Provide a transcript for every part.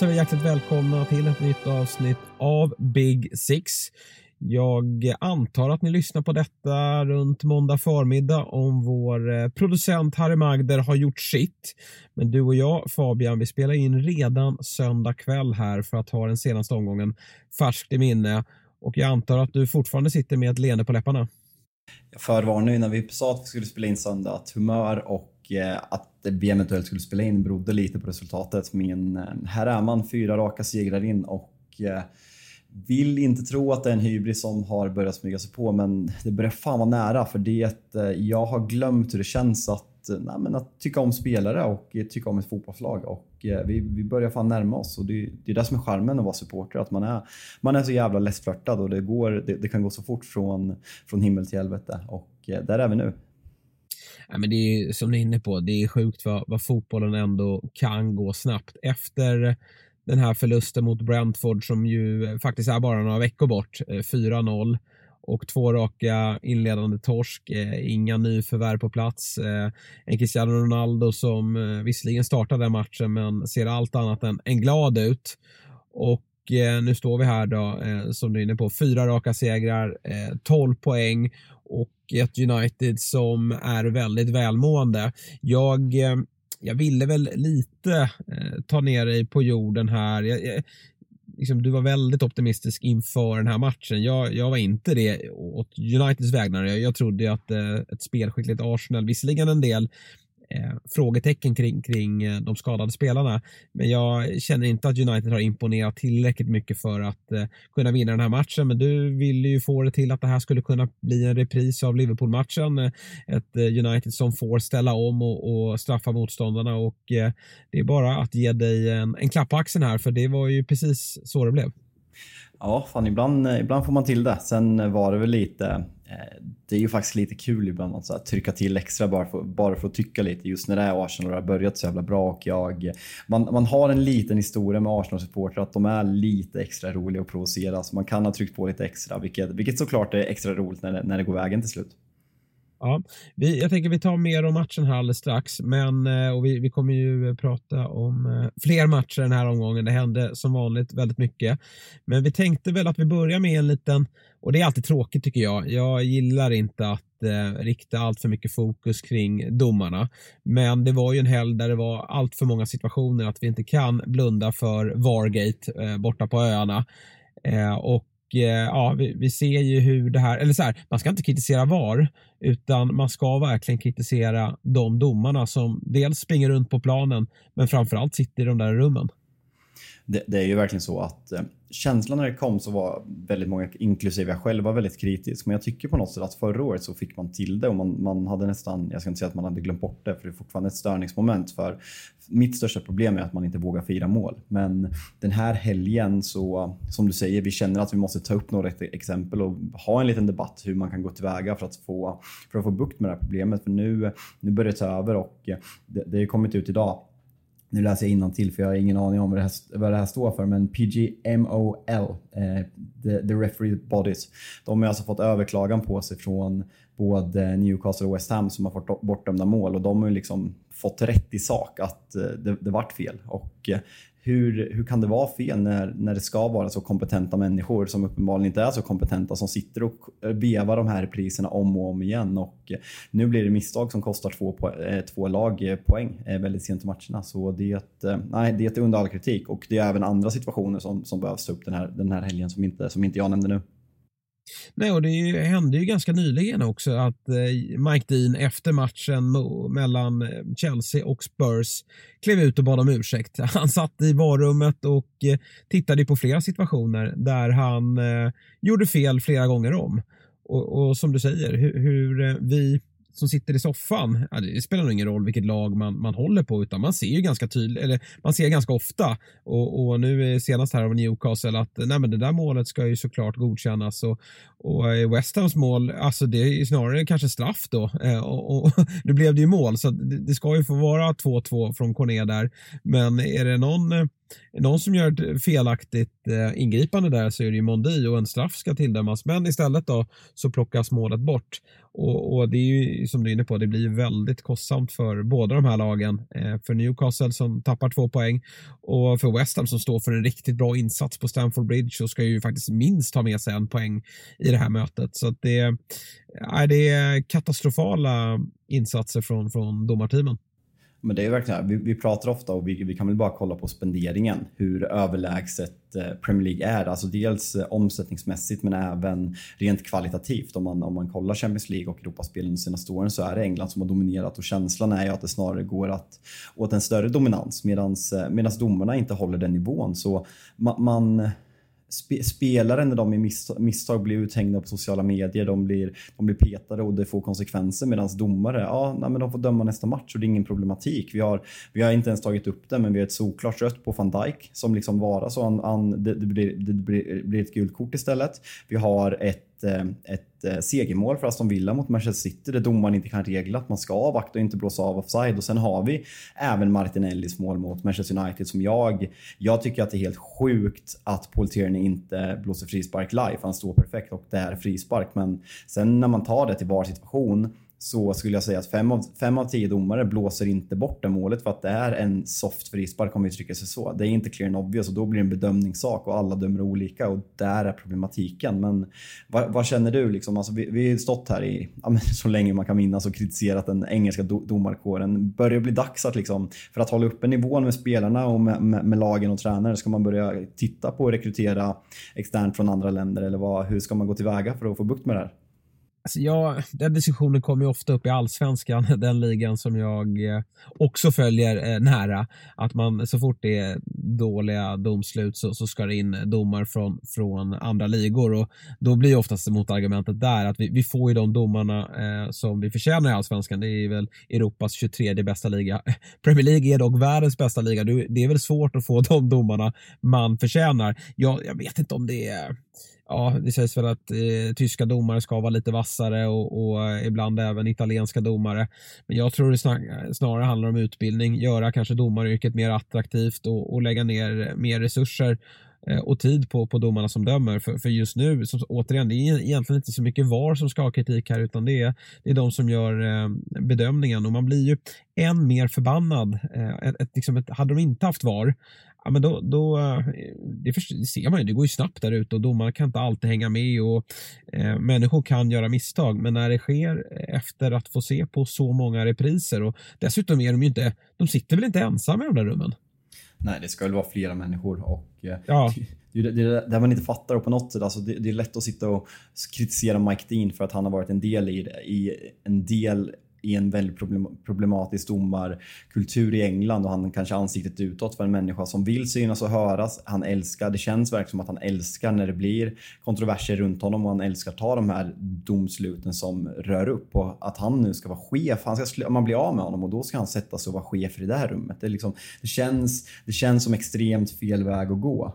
Hälsar vi hjärtligt välkomna till ett nytt avsnitt av Big Six. Jag antar att ni lyssnar på detta runt måndag förmiddag om vår eh, producent Harry Magder har gjort sitt. Men du och jag Fabian, vi spelar in redan söndag kväll här för att ha den senaste omgången färskt i minne. Och jag antar att du fortfarande sitter med ett leende på läpparna. Jag förvarnade ju när vi sa att vi skulle spela in söndag att humör och Eh, att vi eventuellt skulle spela in berodde lite på resultatet. Men eh, här är man fyra raka segrar in och eh, vill inte tro att det är en hybris som har börjat smyga sig på men det börjar fan vara nära för det jag har glömt hur det känns att, nej, men att tycka om spelare och tycka om ett fotbollslag och vi, vi börjar fan närma oss och det, det är det som är charmen att vara supporter att man är, man är så jävla lättflörtad och det, går, det, det, kan gå så fort från, från himmel till helvete och där är vi nu. Ja, men det är som ni är inne på, det är sjukt vad, vad fotbollen ändå kan gå snabbt. Efter den här förlusten mot Brentford som ju faktiskt är bara några veckor bort, eh, 4-0 och två raka inledande torsk, eh, inga nyförvärv på plats. Eh, en Cristiano Ronaldo som eh, visserligen startade matchen men ser allt annat än, än glad ut. Och eh, nu står vi här då, som du är inne på, fyra raka segrar, 12 poäng och ett United som är väldigt välmående. Jag, eh, jag ville väl lite eh, ta ner dig på jorden här. Jag, jag, liksom, du var väldigt optimistisk inför den här matchen. Jag, jag var inte det åt Uniteds vägnar. Jag, jag trodde att eh, ett spelskickligt Arsenal, visserligen en del eh, frågetecken kring, kring eh, de skadade spelarna. Men jag känner inte att United har imponerat tillräckligt mycket för att eh, kunna vinna den här matchen. Men du ville ju få det till att det här skulle kunna bli en repris av Liverpool-matchen. Eh, ett eh, United som får ställa om och, och straffa motståndarna och eh, det är bara att ge dig en, en klapp på axeln här för det var ju precis så det blev. Ja, fan ibland, eh, ibland får man till det. Sen var det väl lite Eh, det är ju faktiskt lite kul ibland att så här, trycka till extra bara för, bara för att tycka lite just när det är Arsenal och det har börjat så jävla bra. Och jag, man, man har en liten historia med Arsenal-supportrar att de är lite extra roliga att provocera så man kan ha tryckt på lite extra vilket, vilket såklart är extra roligt när det, när det går vägen till slut. Ja, vi, jag tänker vi tar mer om matchen här alldeles strax, men eh, och vi, vi kommer ju prata om eh, fler matcher den här omgången. Det hände som vanligt väldigt mycket, men vi tänkte väl att vi börjar med en liten, och det är alltid tråkigt tycker jag. Jag gillar inte att eh, rikta allt för mycket fokus kring domarna, men det var ju en helg där det var allt för många situationer att vi inte kan blunda för Vargate eh, borta på öarna. Eh, och Eh, ja, vi, vi, ser ju hur det här, eller så här, man ska inte kritisera VAR, utan man ska verkligen kritisera de domarna som dels springer runt på planen, men framförallt sitter i de där rummen. Det, det är ju verkligen så att eh, känslan när det kom så var väldigt många, inklusive jag själv, var väldigt kritisk. Men jag tycker på något sätt att förra året så fick man till det och man, man hade nästan, jag ska inte säga att man hade glömt bort det, för det är fortfarande ett störningsmoment. För mitt största problem är att man inte vågar fira mål. Men den här helgen så, som du säger, vi känner att vi måste ta upp några exempel och ha en liten debatt hur man kan gå tillväga för att få, för att få bukt med det här problemet. För nu, nu börjar det ta över och eh, det, det har kommit ut idag nu läser jag till för jag har ingen aning om vad det här, vad det här står för, men PGMOL, eh, the, the Referee Bodies, de har alltså fått överklagan på sig från både Newcastle och West Ham som har fått bortdömda mål och de har liksom fått rätt i sak att eh, det, det vart fel. Och eh, hur, hur kan det vara fel när, när det ska vara så kompetenta människor som uppenbarligen inte är så kompetenta som sitter och vevar de här priserna om och om igen? Och eh, nu blir det misstag som kostar två, po eh, två lag eh, poäng väldigt sent i matcherna. Så det är, nej, det är under all kritik. Och det är även andra situationer som, som behövs ta upp den här, den här helgen som inte, som inte jag nämnde nu. Nej, och det ju, hände ju ganska nyligen också att eh, Mike Dean efter matchen mellan eh, Chelsea och Spurs klev ut och bad om ursäkt. Han satt i varummet och eh, tittade på flera situationer där han gjorde fel flera gånger om. Och, och som du säger, hur, hur vi som sitter i soffan, det spelar nog ingen roll vilket lag man, man håller på utan man ser ju ganska tydligt, eller man ser ganska ofta. Och, och nu senast här av Newcastle att nej men det där målet ska ju såklart godkännas. Och, och eh, West Hams mål, alltså det är snarare kanske straff då. Eh, och, och nu blev det ju mål så det, det ska ju få vara 2-2 från Corné där. Men är det någon eh, någon som gör ett felaktigt eh, ingripande där så är det ju Mondi och en straff ska tilldömas. Men istället då så plockas målet bort. Och, och, det är ju som du är inne på, det blir väldigt kostsamt för båda de här lagen. Eh, för Newcastle som tappar två poäng och för West Ham som står för en riktigt bra insats på Stamford Bridge och ska ju faktiskt minst ha med sig en poäng i det här mötet. Så det, är, det är katastrofala insatser från, från domarteamen. Men det är verkligen, vi, vi pratar ofta och vi, vi, kan väl bara kolla på spenderingen, hur överlägset eh, Premier League är. Alltså dels eh, omsättningsmässigt men även rent kvalitativt. Om man, om man kollar Champions League och Europaspelen de senaste åren så är det England som har dominerat och känslan är ju att det snarare går att, åt en större dominans medan eh, domarna inte håller den nivån. Så man, man spe, spelare när de i misstag, misstag blir uthängda på sociala medier, de blir, de blir petade och det får konsekvenser. Medan domare, ja, nej, men de får döma nästa match och det är ingen problematik. Vi har, vi har inte ens tagit upp det, men vi har ett solklart rött på van Dijk som liksom vara så. Han, han, det, det, blir, det blir, blir ett gult kort istället. Vi har ett ett, eh, ett eh, segermål för Aston Villa mot Manchester City där domaren inte kan regla att man ska avvakta och inte blåsa av offside. Och sen har vi även Martinellis mål mot Manchester United som jag, jag tycker att det är helt sjukt att Paul Tierney inte blåser frispark live. Han står perfekt och det är frispark. Men sen när man tar det till var situation så skulle jag säga att fem av, fem av tio domare blåser inte bort det målet för att det är en soft frispark om vi uttrycker sig så. Det är inte clear and obvious och då blir det en bedömningssak och alla dömer olika och där är problematiken. Men vad, vad känner du? Liksom? Alltså, vi, har stått här i ja, så länge man kan minnas och kritiserat den engelska do, domarkåren. Börjar det bli dags att liksom, för att hålla uppe nivån med spelarna och med, med, med, lagen och tränare, ska man börja titta på att rekrytera externt från andra länder eller vad, hur ska man gå tillväga för att få bukt med det här? Alltså jag, den diskussionen kommer ju ofta upp i allsvenskan, den ligan som jag eh, också följer eh, nära. Att man så fort det är dåliga domslut så, så ska det in domar från, från andra ligor och då blir oftast motargumentet där att vi, vi får ju de domarna eh, som vi förtjänar i allsvenskan. Det är väl Europas 23 bästa liga. Premier League är dock världens bästa liga. Det är väl svårt att få de domarna man förtjänar. Jag, jag vet inte om det är ja, det sägs väl att eh, tyska domare ska vara lite vassare och, och eh, ibland även italienska domare. Men jag tror det snar, snarare handlar om utbildning, göra kanske domaryrket mer attraktivt och, och lägga ner mer resurser eh, och tid på, på domarna som dömer. För, för just nu, som, återigen, det är egentligen inte så mycket VAR som ska ha kritik här utan det är, det är de som gör eh, bedömningen och man blir ju än mer förbannad. Eh, ett, ett, liksom ett, hade de inte haft VAR ja, men då, då, eh, det, ser man ju, det går ju snabbt där ute och domarna kan inte alltid hänga med och eh, människor kan göra misstag. Men när det sker efter att få se på så många repriser och dessutom är de ju inte, de sitter väl inte ensamma i de där rummen? Nej, det ska väl vara flera människor och eh, ja. det, det, det, det man inte fattar och på något sätt, alltså det, det, är lätt att sitta och kritisera Mike Dean för att han har varit en del i, i en del i en väldigt problematisk domarkultur i England och han kanske ansiktet utåt för en människa som vill synas och höras. Han älskar, det känns verkligen som att han älskar när det blir kontroverser runt honom och han älskar att ta de här domsluten som rör upp och att han nu ska vara chef. Han ska, man blir av med honom och då ska han sätta sig och vara chef i det här rummet. Det, liksom, det, känns, det känns som extremt fel väg att gå.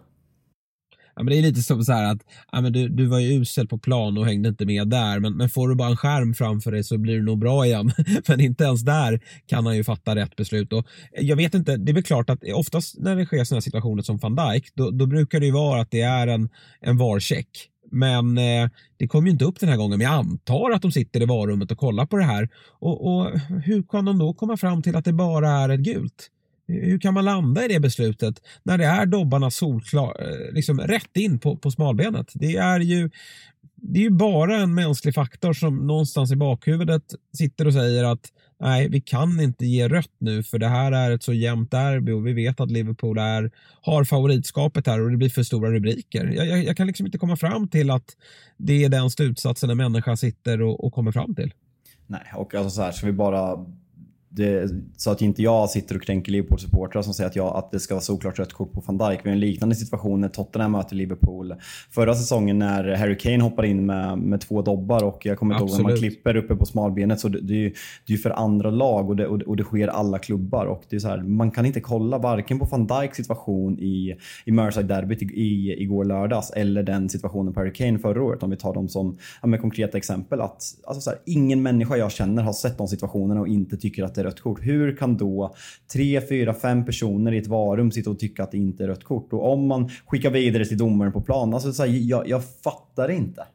Ja, men det är lite som så här att ja, men du, du var ju usel på plan och hängde inte med där men, men får du bara en skärm framför dig så blir det nog bra igen. men inte ens där kan han ju fatta rätt beslut. Och jag vet inte, det är väl klart att oftast när det sker sådana situationer som van Dijk då, då brukar det ju vara att det är en, en VAR-check. Men eh, det kom ju inte upp den här gången. Men jag antar att de sitter i varummet och kollar på det här. Och, och hur kan de då komma fram till att det bara är ett gult? Hur kan man landa i det beslutet när det är dobbarna solklar, eh, liksom rätt in på, på smalbenet? Det är ju det är ju bara en mänsklig faktor som någonstans i bakhuvudet sitter och säger att nej, vi kan inte ge rött nu för det här är ett så jämnt derby och vi vet att Liverpool är, har favoritskapet här och det blir för stora rubriker. Jag, jag, jag kan liksom inte komma fram till att det är den slutsatsen en människa sitter och, och kommer fram till. Nej, och alltså så här, ska vi bara det, så att inte jag sitter och kränker Liverpool-supportrar som säger att, jag, att det ska vara såklart rött kort på van Dijk. Vi har en liknande situation när Tottenham möter Liverpool. Förra säsongen när Harry Kane hoppar in med, med två dobbar och jag kommer inte ihåg man klipper uppe på smalbenet. Så det, det, är ju, det är för andra lag och det, och och det sker alla klubbar. Och det är så här, man kan inte kolla varken på van Dijks situation i, i Merseyside-derbyt i, i, igår lördags eller den situationen på Harry Kane förra året. Om vi tar dem som ja, med konkreta exempel. Att, alltså så här, ingen människa jag känner har sett de situationerna och inte tycker att det rött kort. Hur kan då tre, fyra, fem personer i ett varum sitta och tycka att det inte är rött kort? Och om man skickar vidare till domaren på plan, alltså så här, jag, jag fattar inte.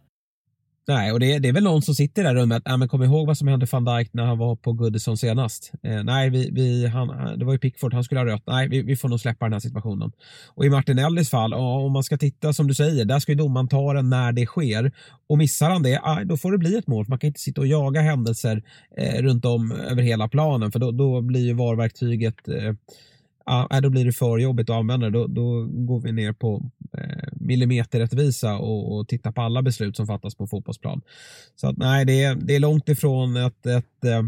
Nej, och det, det, är väl någon som sitter i det här rummet. Äh, men kom ihåg vad som hände van Dijk när han var på Goodison senast. Eh, nej, vi, vi, han, det var ju Pickford, han skulle ha rött. Nej, vi, vi, får nog släppa den här situationen. Och i Martinellis fall, fall, om man ska titta som du säger, där ska ju domaren ta den när det sker. Och missar han det, aj, då får det bli ett mål. Man kan inte sitta och jaga händelser eh, runt om över hela planen, för då, då blir ju VAR-verktyget eh, ja, då blir det för jobbigt att använda Då, då går vi ner på eh, millimeterrättvisa och, och tittar på alla beslut som fattas på fotbollsplan. Så att, nej, det är, det är långt ifrån ett, ett eh,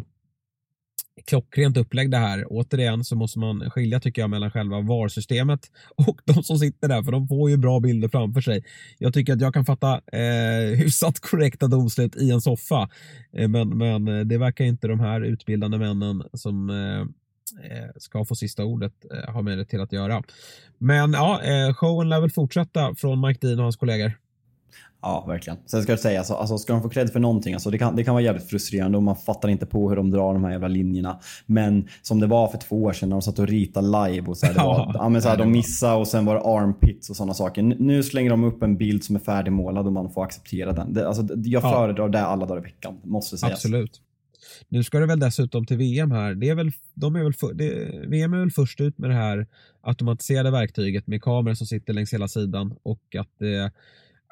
klockrent upplägg det här. Återigen så måste man skilja tycker jag mellan själva VAR-systemet och de som sitter där för de får ju bra bilder framför sig. Jag tycker att jag kan fatta eh, hyfsat korrekta domslut i en soffa. Eh, men, men eh, det verkar inte de här utbildande männen som Eh, ska få sista ordet eh, ha med det till att göra. Men ja, eh, showen lär väl fortsätta från Mike Dean och hans kollegor. Ja, verkligen. Sen ska jag säga, alltså, alltså, ska de få cred för någonting, alltså, det, kan, det kan vara jävligt frustrerande och man fattar inte på hur de drar de här jävla linjerna. Men som det var för två år sedan när de satt och ritade live och så här, det var, ja, men, så här, de missade och sen var det armpits och sådana saker. Nu slänger de upp en bild som är färdigmålad och man får acceptera den. Det, alltså, jag föredrar det alla dagar i veckan, måste sägas. Absolut. Nu ska det väl dessutom till VM här. Det är väl, de är väl för, det, VM är väl först ut med det här automatiserade verktyget med kameror som sitter längs hela sidan och att det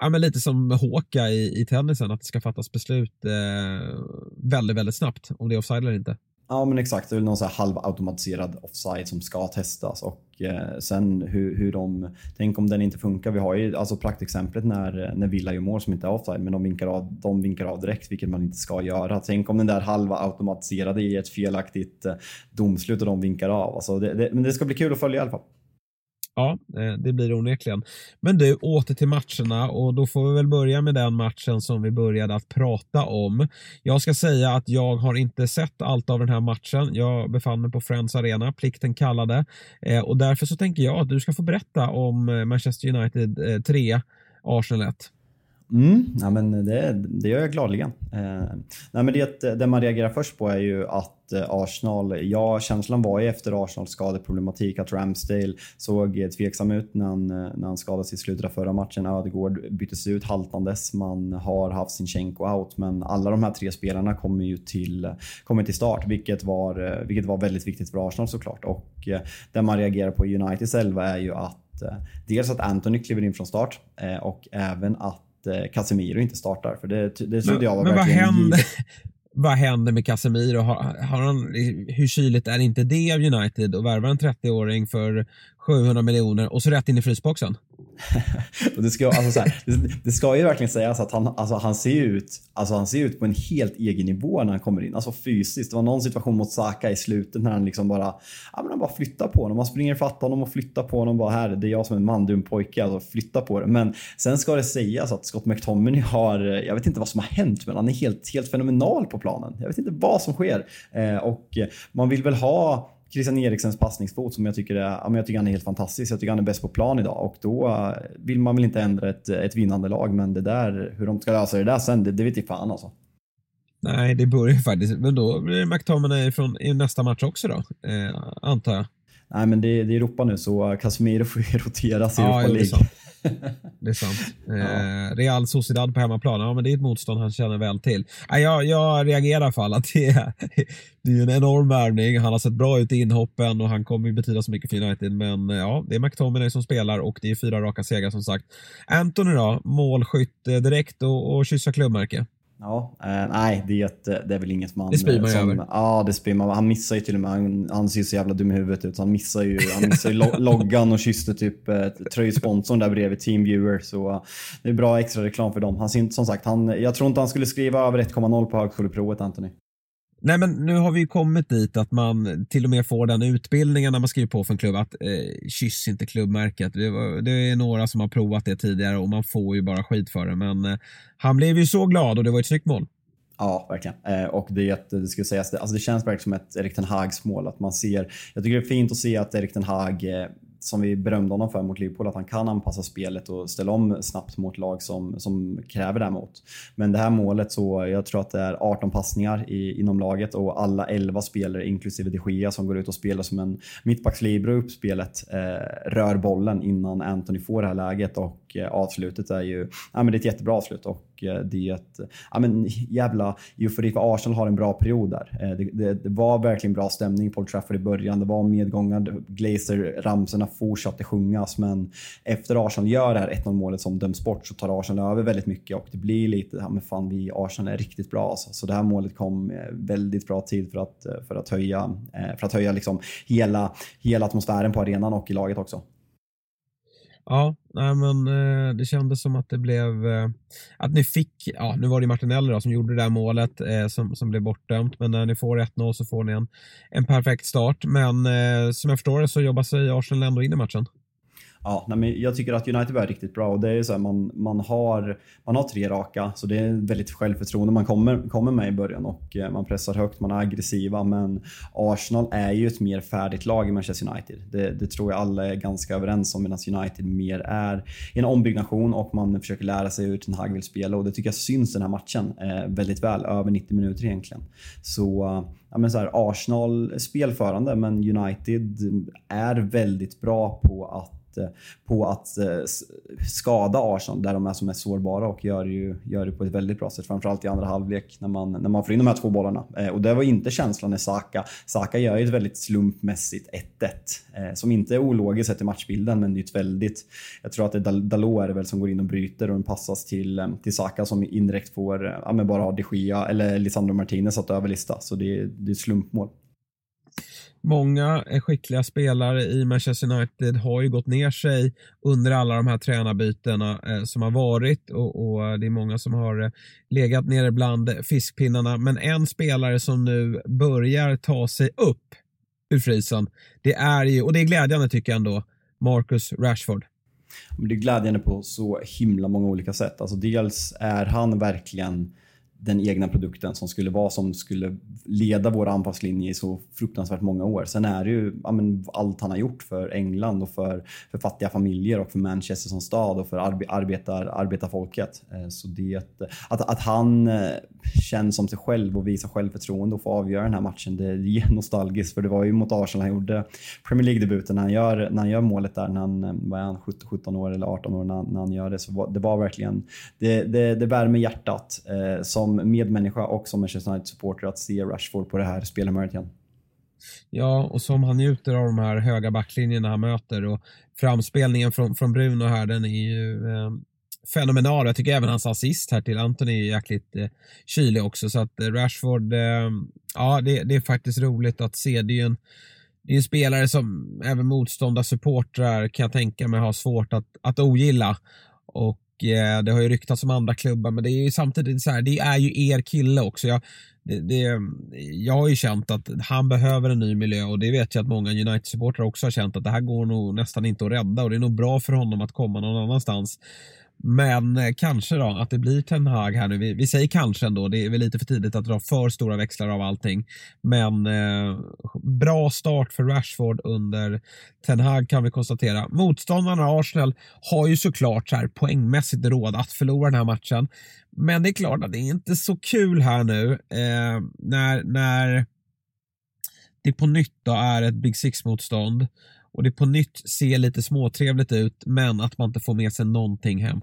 ja, men lite som Håka i, i tennisen, att det ska fattas beslut eh, väldigt, väldigt snabbt om det är offside eller inte. Ja men exakt, det är någon så här halvautomatiserad offside som ska testas och eh, sen hur, hur de... Tänk om den inte funkar. Vi har ju alltså praktexemplet när, när Villa gör mål som inte är offside men de vinkar, av, de vinkar av direkt vilket man inte ska göra. Tänk om den där halva automatiserade ger ett felaktigt eh, domslut och de vinkar av. Alltså det, det, men det ska bli kul att följa i alla fall. Ja, eh, det blir det onekligen. Men du, åter till matcherna och då får vi väl börja med den matchen som vi började att prata om. Jag ska säga att jag har inte sett allt av den här matchen. Jag befann mig på Friends Arena, plikten kallade eh, och därför så tänker jag att du ska få berätta om eh, Manchester United 3, Arsenal 1. Mm, ja, men det, det gör jag gladeligen. Eh, nej, men det, det man reagerar först på är ju att eh, Arsenal, ja känslan var ju efter Arsenals skadeproblematik att Ramsdale såg tveksam ut när han, när han skadades i slutet av förra matchen. Ödegård byttes ut haltandes, man har haft sin Sinchenko out men alla de här tre spelarna kommer ju till, kommer till start vilket var, eh, vilket var väldigt viktigt för Arsenal såklart. Och eh, det man reagerar på i Uniteds elva är ju att dels att Anthony kliver in från start och även att eh, Casemiro inte startar. För det, det trodde jag var men verkligen vad händer, vad händer med Casemiro? Har, har han, hur kyligt är inte det av United att värva en 30-åring för 700 miljoner och så rätt in i frysboxen? det, ska, alltså så här, det, det, ska ju verkligen sägas att han, alltså han, ser ut, alltså han ser ut på en helt egen nivå när han kommer in. Alltså fysiskt. Det var någon situation mot Saka i slutet när han liksom bara, ja, men han bara flyttar på honom. Man springer fatta honom och flyttar på honom. Bara här, det är jag som är en man, du är en pojke. Alltså flytta på det. Men sen ska det sägas att Scott McTominay har, eh, jag vet inte vad som har hänt, men han är helt, helt fenomenal på planen. Jag vet inte vad som sker. Eh, och man vill väl ha Christian Eriksens passningsfot som jag tycker, är, ja, jag tycker han är helt fantastisk. Jag tycker han är bäst på plan idag och då eh, vill man väl inte ändra ett, ett vinnande lag men det där, hur de ska lösa det där sen, det, det vet jag fan alltså. Nej, det börjar faktiskt, men då blir det McTominay från i nästa match också då, eh, antar jag. Nej, men det, det är Europa nu så Casemiro får ju roteras i ja, Europa League. Det är sant. Eh, Real Sociedad på hemmaplan, ja men det är ett motstånd han känner väl till. Jag, jag reagerar i alla fall att det är, det är en enorm värvning. Han har sett bra ut i inhoppen och han kommer ju betyda så mycket för United. Men eh, ja, det är McTominay som spelar och det är fyra raka segrar som sagt. Anthony då, målskytt eh, direkt och, och kyssa klubbmärke. Ja, eh, nej, det är, ett, det är väl inget man... Det spyr man som, över. Ja, det spyr man. Han missar ju till och med. Han, han ser så jävla dum i huvudet ut. så Han missar ju, han missar ju lo- loggan och kysste typ eh, tröjsponsorn där bredvid Teamviewer. Så eh, det är bra extra reklam för dem. Han, som sagt, han, jag tror inte han skulle skriva över 1,0 på högskoleprovet, Anthony. Nej men nu har vi ju kommit dit att man till och med får den utbildningen när man skriver på för en klubb att eh, kyss inte klubbmärket. Det, var, det är några som har provat det tidigare och man får ju bara skit för det men eh, han blev ju så glad och det var ett snyggt mål. Ja, verkligen. Eh, och det, det, ska sägas, det, alltså det känns verkligen som ett Erik Ten Hags mål. Att man ser, jag tycker det är fint att se att Erik Ten Hag, eh, som vi berömde honom för mot Liverpool, att han kan anpassa spelet och ställa om snabbt mot lag som, som kräver det här mot. Men det här målet, så jag tror att det är 18 passningar i, inom laget och alla 11 spelare, inklusive de Gea, som går ut och spelar som en mittbackslibero i uppspelet, eh, rör bollen innan Anthony får det här läget och Eh, avslutet är ju ja, men det är ett jättebra avslut. Och eh, det är ett ja, men jävla eufori för Arsenal har en bra period där. Eh, det, det, det var verkligen bra stämning på Old Trafford i början. Det var medgångar. Glazer-ramsorna fortsatte sjungas men efter Arsenal gör det här 1-0 målet som döms bort så tar Arsenal över väldigt mycket och det blir lite, ja men fan vi Arsenal är riktigt bra alltså. Så det här målet kom väldigt bra tid för att, för att höja, för att höja liksom hela, hela atmosfären på arenan och i laget också. Ja, nej, men eh, det kändes som att det blev eh, att ni fick, ja nu var det Martinelli då, som gjorde det där målet eh, som, som blev bortdömt men när ni får 1-0 så får ni en, en perfekt start men eh, som jag förstår det så jobbar sig Arsenal ändå in i matchen. Ja, nej, men jag tycker att United var riktigt bra och det är så här, man, man, har, man har tre raka så det är väldigt självförtroende man kommer, kommer med i början och eh, man pressar högt, man är aggressiva men Arsenal är ju ett mer färdigt lag i Manchester United. Det, det tror jag alla är ganska överens om medan United mer är en ombyggnation och man försöker lära sig hur Ten Hag vill spela och det tycker jag syns den här matchen eh, väldigt väl, över 90 minuter egentligen. Så ja, men så här, Arsenal spelförande men United är väldigt bra på att på att eh, skada Arsenal där de är som mest sårbara och gör, ju, gör det på ett väldigt bra sätt. Framförallt i andra halvlek när man, när man får in de här två bollarna. Eh, och det var inte känslan när Saka. Saka gör ju ett väldigt slumpmässigt 1-1 eh, som inte är ologiskt sett i matchbilden men det är ett väldigt... Jag tror att det är Dal- Dalot är det väl som går in och bryter och den passas till, till Saka som indirekt får ja, men bara har de Gia eller Lisandro Martinez att överlista. Så det det är ett slumpmål. Många skickliga spelare i Manchester United har ju gått ner sig under alla de här tränarbytena eh, som har varit och, och eh, det är många som har eh, legat nere bland fiskpinnarna. Men en spelare som nu börjar ta sig upp ur frysen, det är ju, och det är glädjande tycker jag ändå, Marcus Rashford. Men det är glädjande på så himla många olika sätt. Alltså dels är han verkligen den egna produkten som skulle vara som skulle leda vår anfallslinje i så fruktansvärt många år. Sen är det ju ja, men, allt han har gjort för England och för, för fattiga familjer och för Manchester som stad och för arbe, arbetar, arbetarfolket. Eh, så det, att, att han eh, känns som sig själv och visar självförtroende och får avgöra den här matchen, det är nostalgiskt för det var ju mot Arsenal han gjorde Premier League-debuten när han gör, när han gör målet där när han, var vad är han, 17 17 år eller 18 år när, han- när han gör det. Så var, det var verkligen, det, det, det värmer hjärtat som som medmänniska och som Manchester United-supporter att se Rashford på det här spelhumöret igen. Ja, och som han njuter av de här höga backlinjerna han möter och framspelningen från, från Bruno här, den är ju eh, fenomenal. Jag tycker även hans assist här till Anthony är jäkligt eh, kylig också. Så att eh, Rashford, eh, ja det, det är faktiskt roligt att se. Det är ju en, det är en spelare som även motståndarsupportrar kan jag tänka mig har svårt att, att ogilla. Och eh, det har ju ryktats om andra klubbar men det är ju samtidigt så här, det är ju er kille också. Jag, det, det, jag har ju känt att han behöver en ny miljö och det vet jag att många United-supportrar också har känt att det här går nog nästan inte att rädda och det är nog bra för honom att komma någon annanstans. Men eh, kanske då att det blir Ten Hag här nu. Vi, vi säger kanske ändå, det är väl lite för tidigt att dra för stora växlar av allting. Men eh, bra start för Rashford under Ten Hag kan vi konstatera. Motståndarna Arsenal har ju såklart så här poängmässigt råd att förlora den här matchen. Men det är klart att det är inte så kul här nu eh, när, när det på nytt då är ett Big Six-motstånd och det på nytt ser lite småtrevligt ut men att man inte får med sig någonting hem.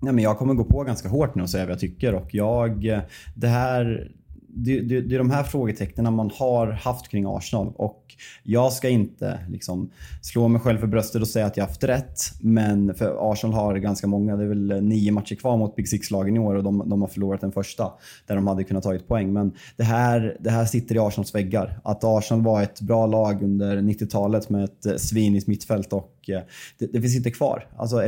Nej, men jag kommer gå på ganska hårt nu och säga vad jag tycker och jag, eh, det här det, det, det, är de här frågetecknen man har haft kring Arsenal och jag ska inte liksom slå mig själv för bröstet och säga att jag haft rätt. Men för Arsenal har ganska många, det är väl nio matcher kvar mot Big Six-lagen i år och de, de, har förlorat den första där de hade kunnat tagit poäng. Men det här, det här sitter i Arsenals väggar. Att Arsenal var ett bra lag under 90-talet med ett eh, svinigt mittfält och och eh, det, det, finns inte kvar. Alltså,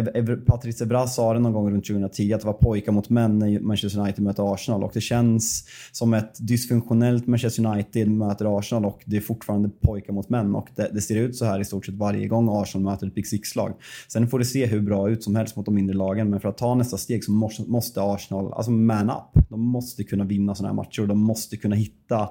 Patrice Evra sa det någon gång runt 2010 att det var pojkar mot män när Manchester United möter Arsenal och det känns som ett dysfunktionellt Manchester United möter Arsenal och det är fortfarande pojkar mot män och det, det ser ut så här i stort sett varje gång Arsenal möter ett Big Six-lag. Sen får det se hur bra ut som helst mot de mindre lagen men för att ta nästa steg så måste Arsenal, alltså man up. De måste kunna vinna sådana här matcher och de måste kunna hitta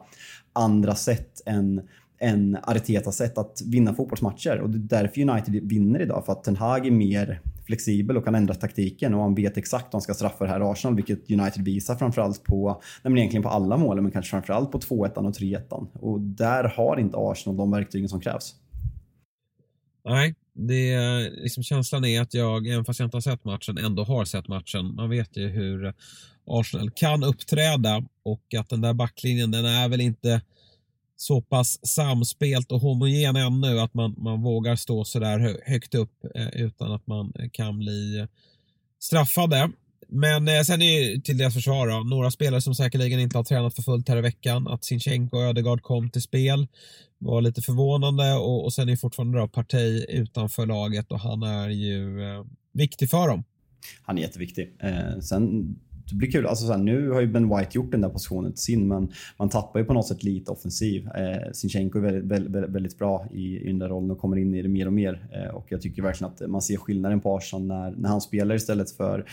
andra sätt än än Artetas sätt att vinna fotbollsmatcher. Och det är därför United vinner idag. För att Ten Hag är mer flexibel och kan ändra taktiken och han vet exakt om han ska straffa det här Arsenal. Vilket United visar framförallt på, nej men egentligen på alla målen, men kanske framförallt på 2-1 och 3-1. Och där har inte Arsenal de verktygen som krävs. Nej, det, liksom känslan är att jag, även fast jag inte har sett matchen, ändå har sett matchen. Man vet ju hur Arsenal kan uppträda och att den där backlinjen, den är väl inte så pass samspelt och homogen ännu att man, man vågar stå så där högt upp eh, utan att man eh, kan bli straffade. Men eh, sen är till deras försvar då, några spelare som säkerligen inte har tränat för fullt här i veckan. Att Sinchenko och Ödegaard kom till spel var lite förvånande och, och sen är fortfarande då Partey utanför laget och han är ju eh, viktig för dem. Han är jätteviktig. Eh, sen det blir kul. Alltså så här, nu har ju Ben White gjort den där positionen till sin, men man tappar ju på något sätt lite offensiv. Eh, Sinchenko är väldigt, väldigt, väldigt bra i, i den där rollen och kommer in i det mer och mer. Eh, och jag tycker verkligen att man ser skillnaden på Arsenal när, när han spelar istället för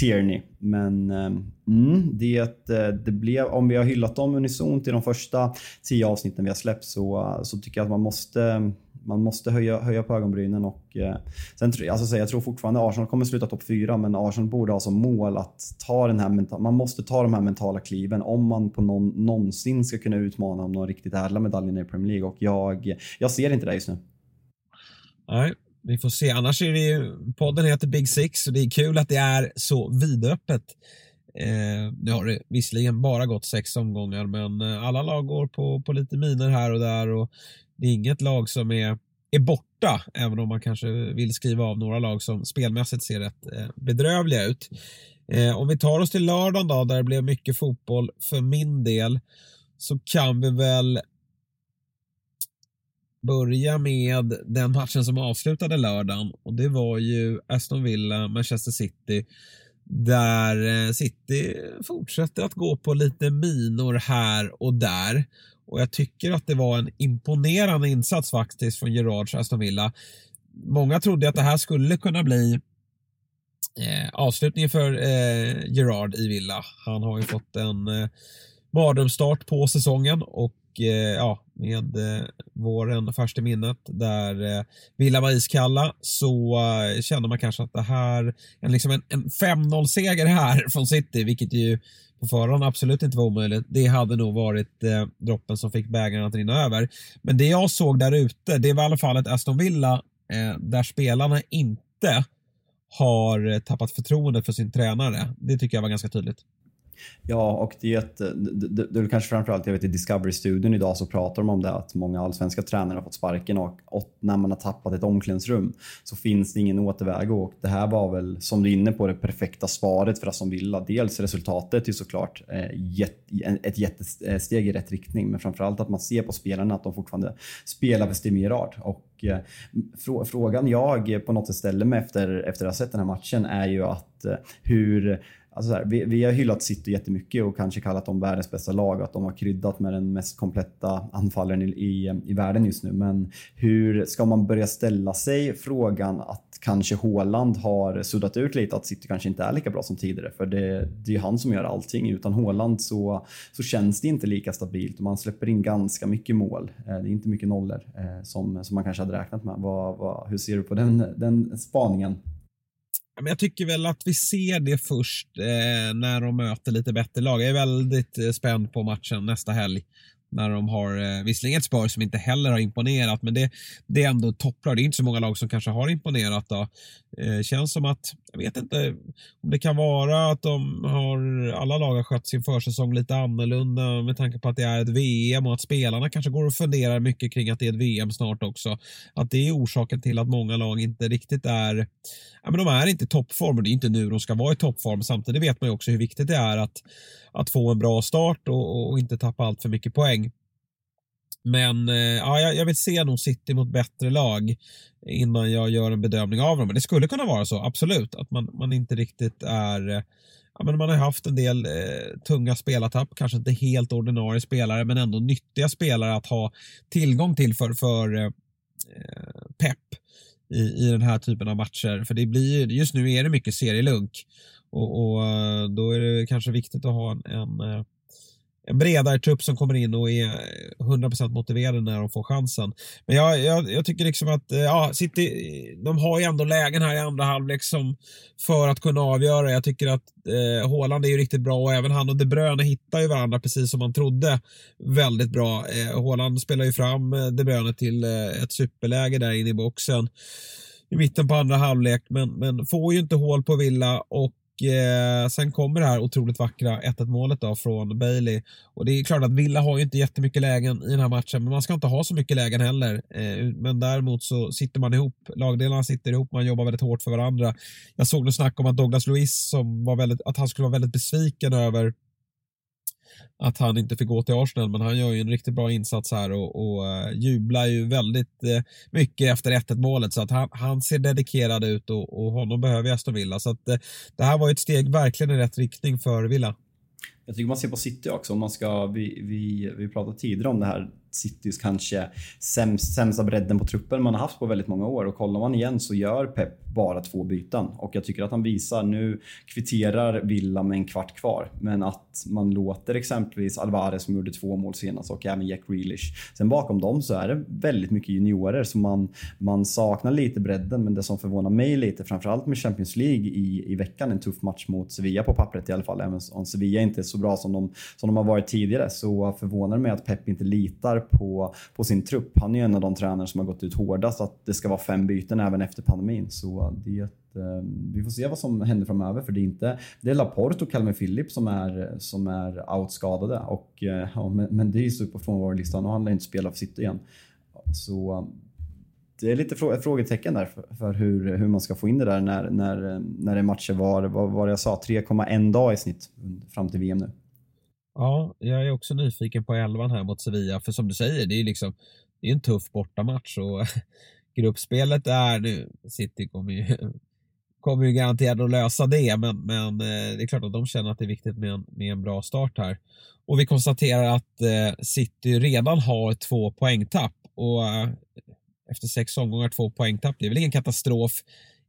Tierney. Men eh, mm, det, eh, det blev, om vi har hyllat dem unisont i de första tio avsnitten vi har släppt så, så tycker jag att man måste man måste höja, höja på ögonbrynen och eh, sen, alltså, jag tror fortfarande Arsenal kommer sluta topp fyra men Arsenal borde ha som mål att ta den här, man måste ta de här mentala kliven om man på någon, någonsin ska kunna utmana om de riktigt ädla medaljerna i Premier League och jag, jag ser inte det just nu. Nej, vi får se. Annars är det ju, podden heter Big Six och det är kul att det är så vidöppet. Eh, nu har det visserligen bara gått sex omgångar men eh, alla lag går på, på lite miner här och där och det är inget lag som är, är borta, även om man kanske vill skriva av några lag som spelmässigt ser rätt eh, bedrövliga ut. Eh, om vi tar oss till lördagen då, där det blev mycket fotboll för min del, så kan vi väl börja med den matchen som avslutade lördagen och det var ju Aston Villa, Manchester City där eh, City fortsätter att gå på lite minor här och där. Och jag tycker att det var en imponerande insats faktiskt från Gerards Aston Villa. Många trodde att det här skulle kunna bli eh, avslutningen för eh, Gerard i Villa. Han har ju fått en eh, mardrömsstart på säsongen och Eh, ja, med eh, våren först i minnet där eh, Villa var iskalla så kände man kanske att det här, en, liksom en, en 5-0-seger här från City, vilket ju på förhand absolut inte var omöjligt. Det hade nog varit eh, droppen som fick bägaren att rinna över. Men det jag såg där ute, det var i alla fall ett Aston Villa eh, där spelarna inte har tappat förtroendet för sin tränare. Det tycker jag var ganska tydligt. Ja, och det, det, det, är kanske framförallt, jag vet i Discovery-studion idag så pratar de om det att många allsvenska tränare har fått sparken och, och när man har tappat ett omklädningsrum så finns det ingen återväg och det här var väl, som du är inne på, det perfekta svaret för Aston Villa. Dels resultatet är såklart eh, ett jättesteg i rätt riktning, men framförallt att man ser på spelarna att de fortfarande spelar för Steve Gerrard. Och eh, frågan jag på något sätt ställer mig efter, efter att ha sett den här matchen är ju att eh, hur Alltså här, vi, vi, har hyllat City jättemycket och kanske kallat dem världens bästa lag. Att de har kryddat med den mest kompletta anfallaren i, i, i världen just nu. Men hur ska man börja ställa sig frågan att kanske Håland har suddat ut lite att City kanske inte är lika bra som tidigare. För det, det är han som gör allting. Utan Håland så, så känns det inte lika stabilt och man släpper in ganska mycket mål. Eh, det är inte mycket nollor eh, som, som man kanske hade räknat med. Vad, vad, hur ser du på den, den spaningen? Jag tycker väl att vi ser det först eh, när de möter lite bättre lag. Jag är väldigt eh, spänd på matchen nästa helg när de har eh, visserligen ett Spurs som inte heller har imponerat men det, det är ändå topplag. Det är inte så många lag som kanske har imponerat. Då. Eh, känns som att, jag vet inte om det kan vara att de har, alla lag har skött sin försäsong lite annorlunda med tanke på att det är ett VM och att spelarna kanske går och funderar mycket kring att det är ett VM snart också. Att det är orsaken till att många lag inte riktigt är, ja men de är inte i toppform och det är inte nu de ska vara i toppform. Samtidigt vet man ju också hur viktigt det är att, att få en bra start och, och inte tappa allt för mycket poäng. Men eh, ja, jag vill se nog City mot bättre lag innan jag gör en bedömning av dem. Men det skulle kunna vara så, absolut, att man, man inte riktigt är eh, Ja, men man har haft en del eh, tunga spelartapp, kanske inte helt ordinarie spelare men ändå nyttiga spelare att ha tillgång till för, för eh, eh pepp i, i den här typen av matcher. För det blir, just nu är det mycket serielunk och, och då är det kanske viktigt att ha en, en en bredare trupp som kommer in och är 100% motiverade när de får chansen. Men jag, jag, jag, tycker liksom att eh, ja, City, de har ju ändå lägen här i andra halvlek som för att kunna avgöra. Jag tycker att eh, Haaland är ju riktigt bra och även han och De Bruyne hittar ju varandra precis som man trodde väldigt bra. Eh, Haaland spelar ju fram eh, De Bruyne till eh, ett superläge där inne i boxen i mitten på andra halvlek men, men får ju inte hål på Villa och eh, sen kommer det här otroligt vackra 1-1 målet då från Bailey. Och det är klart att Villa har ju inte jättemycket lägen i den här matchen, men man ska inte ha så mycket lägen heller. Eh, men däremot så sitter man ihop, lagdelarna sitter ihop, man jobbar väldigt hårt för varandra. Jag såg något snack om att Douglas Luiz, som var väldigt, att han skulle vara väldigt besviken över att han inte fick gå till Arsenal, men han gör ju en riktigt bra insats här och, och uh, jublar ju väldigt uh, mycket efter 1-1 målet så att han, han ser dedikerad ut och, och honom behöver Aston Villa. Så att uh, det här var ett steg verkligen i rätt riktning för Villa. Jag tycker man ser på City också, om man ska, vi, vi, vi pratade tidigare om det här Citys kanske sämst, sämsta bredden på truppen man har haft på väldigt många år. Och kollar man igen så gör Pep bara två byten. Och jag tycker att han visar, nu kvitterar Villa med en kvart kvar. Men att man låter exempelvis Alvarez som gjorde två mål senast och även Jack Grealish. Sen bakom dem så är det väldigt mycket juniorer så man, man saknar lite bredden. Men det som förvånar mig lite, framförallt med Champions League i, i veckan, en tuff match mot Sevilla på pappret i alla fall. Även om Sevilla inte är så bra som de, som de har varit tidigare så förvånar det mig att Pep inte litar på, på sin trupp. Han är ju en av de tränare som har gått ut hårdast att det ska vara fem byten även efter pandemin. Så det, vi får se vad som händer framöver för det är inte det är Laporte och Calvin Phillips som är, som är outskadade. Och, eh, ja, men, men det är ju på frånvarolistan och han lär inte spela för City igen. Så det är lite ett frågetecken där för, för, hur, hur man ska få in det där när, när, när det matcher var, vad var det jag sa, 3,1 dag i snitt fram till VM nu. Ja, jag är också nyfiken på elvan här mot Sevilla, för som du säger, det är liksom det är en tuff bortamatch och gruppspelet är nu, City kommer ju, kommer ju garanterat att lösa det, men, men eh, det är klart att de känner att det är viktigt med en, med en bra start här. Och vi konstaterar att eh, City redan har två poängtapp och eh, efter sex omgångar två poängtapp, det är väl ingen katastrof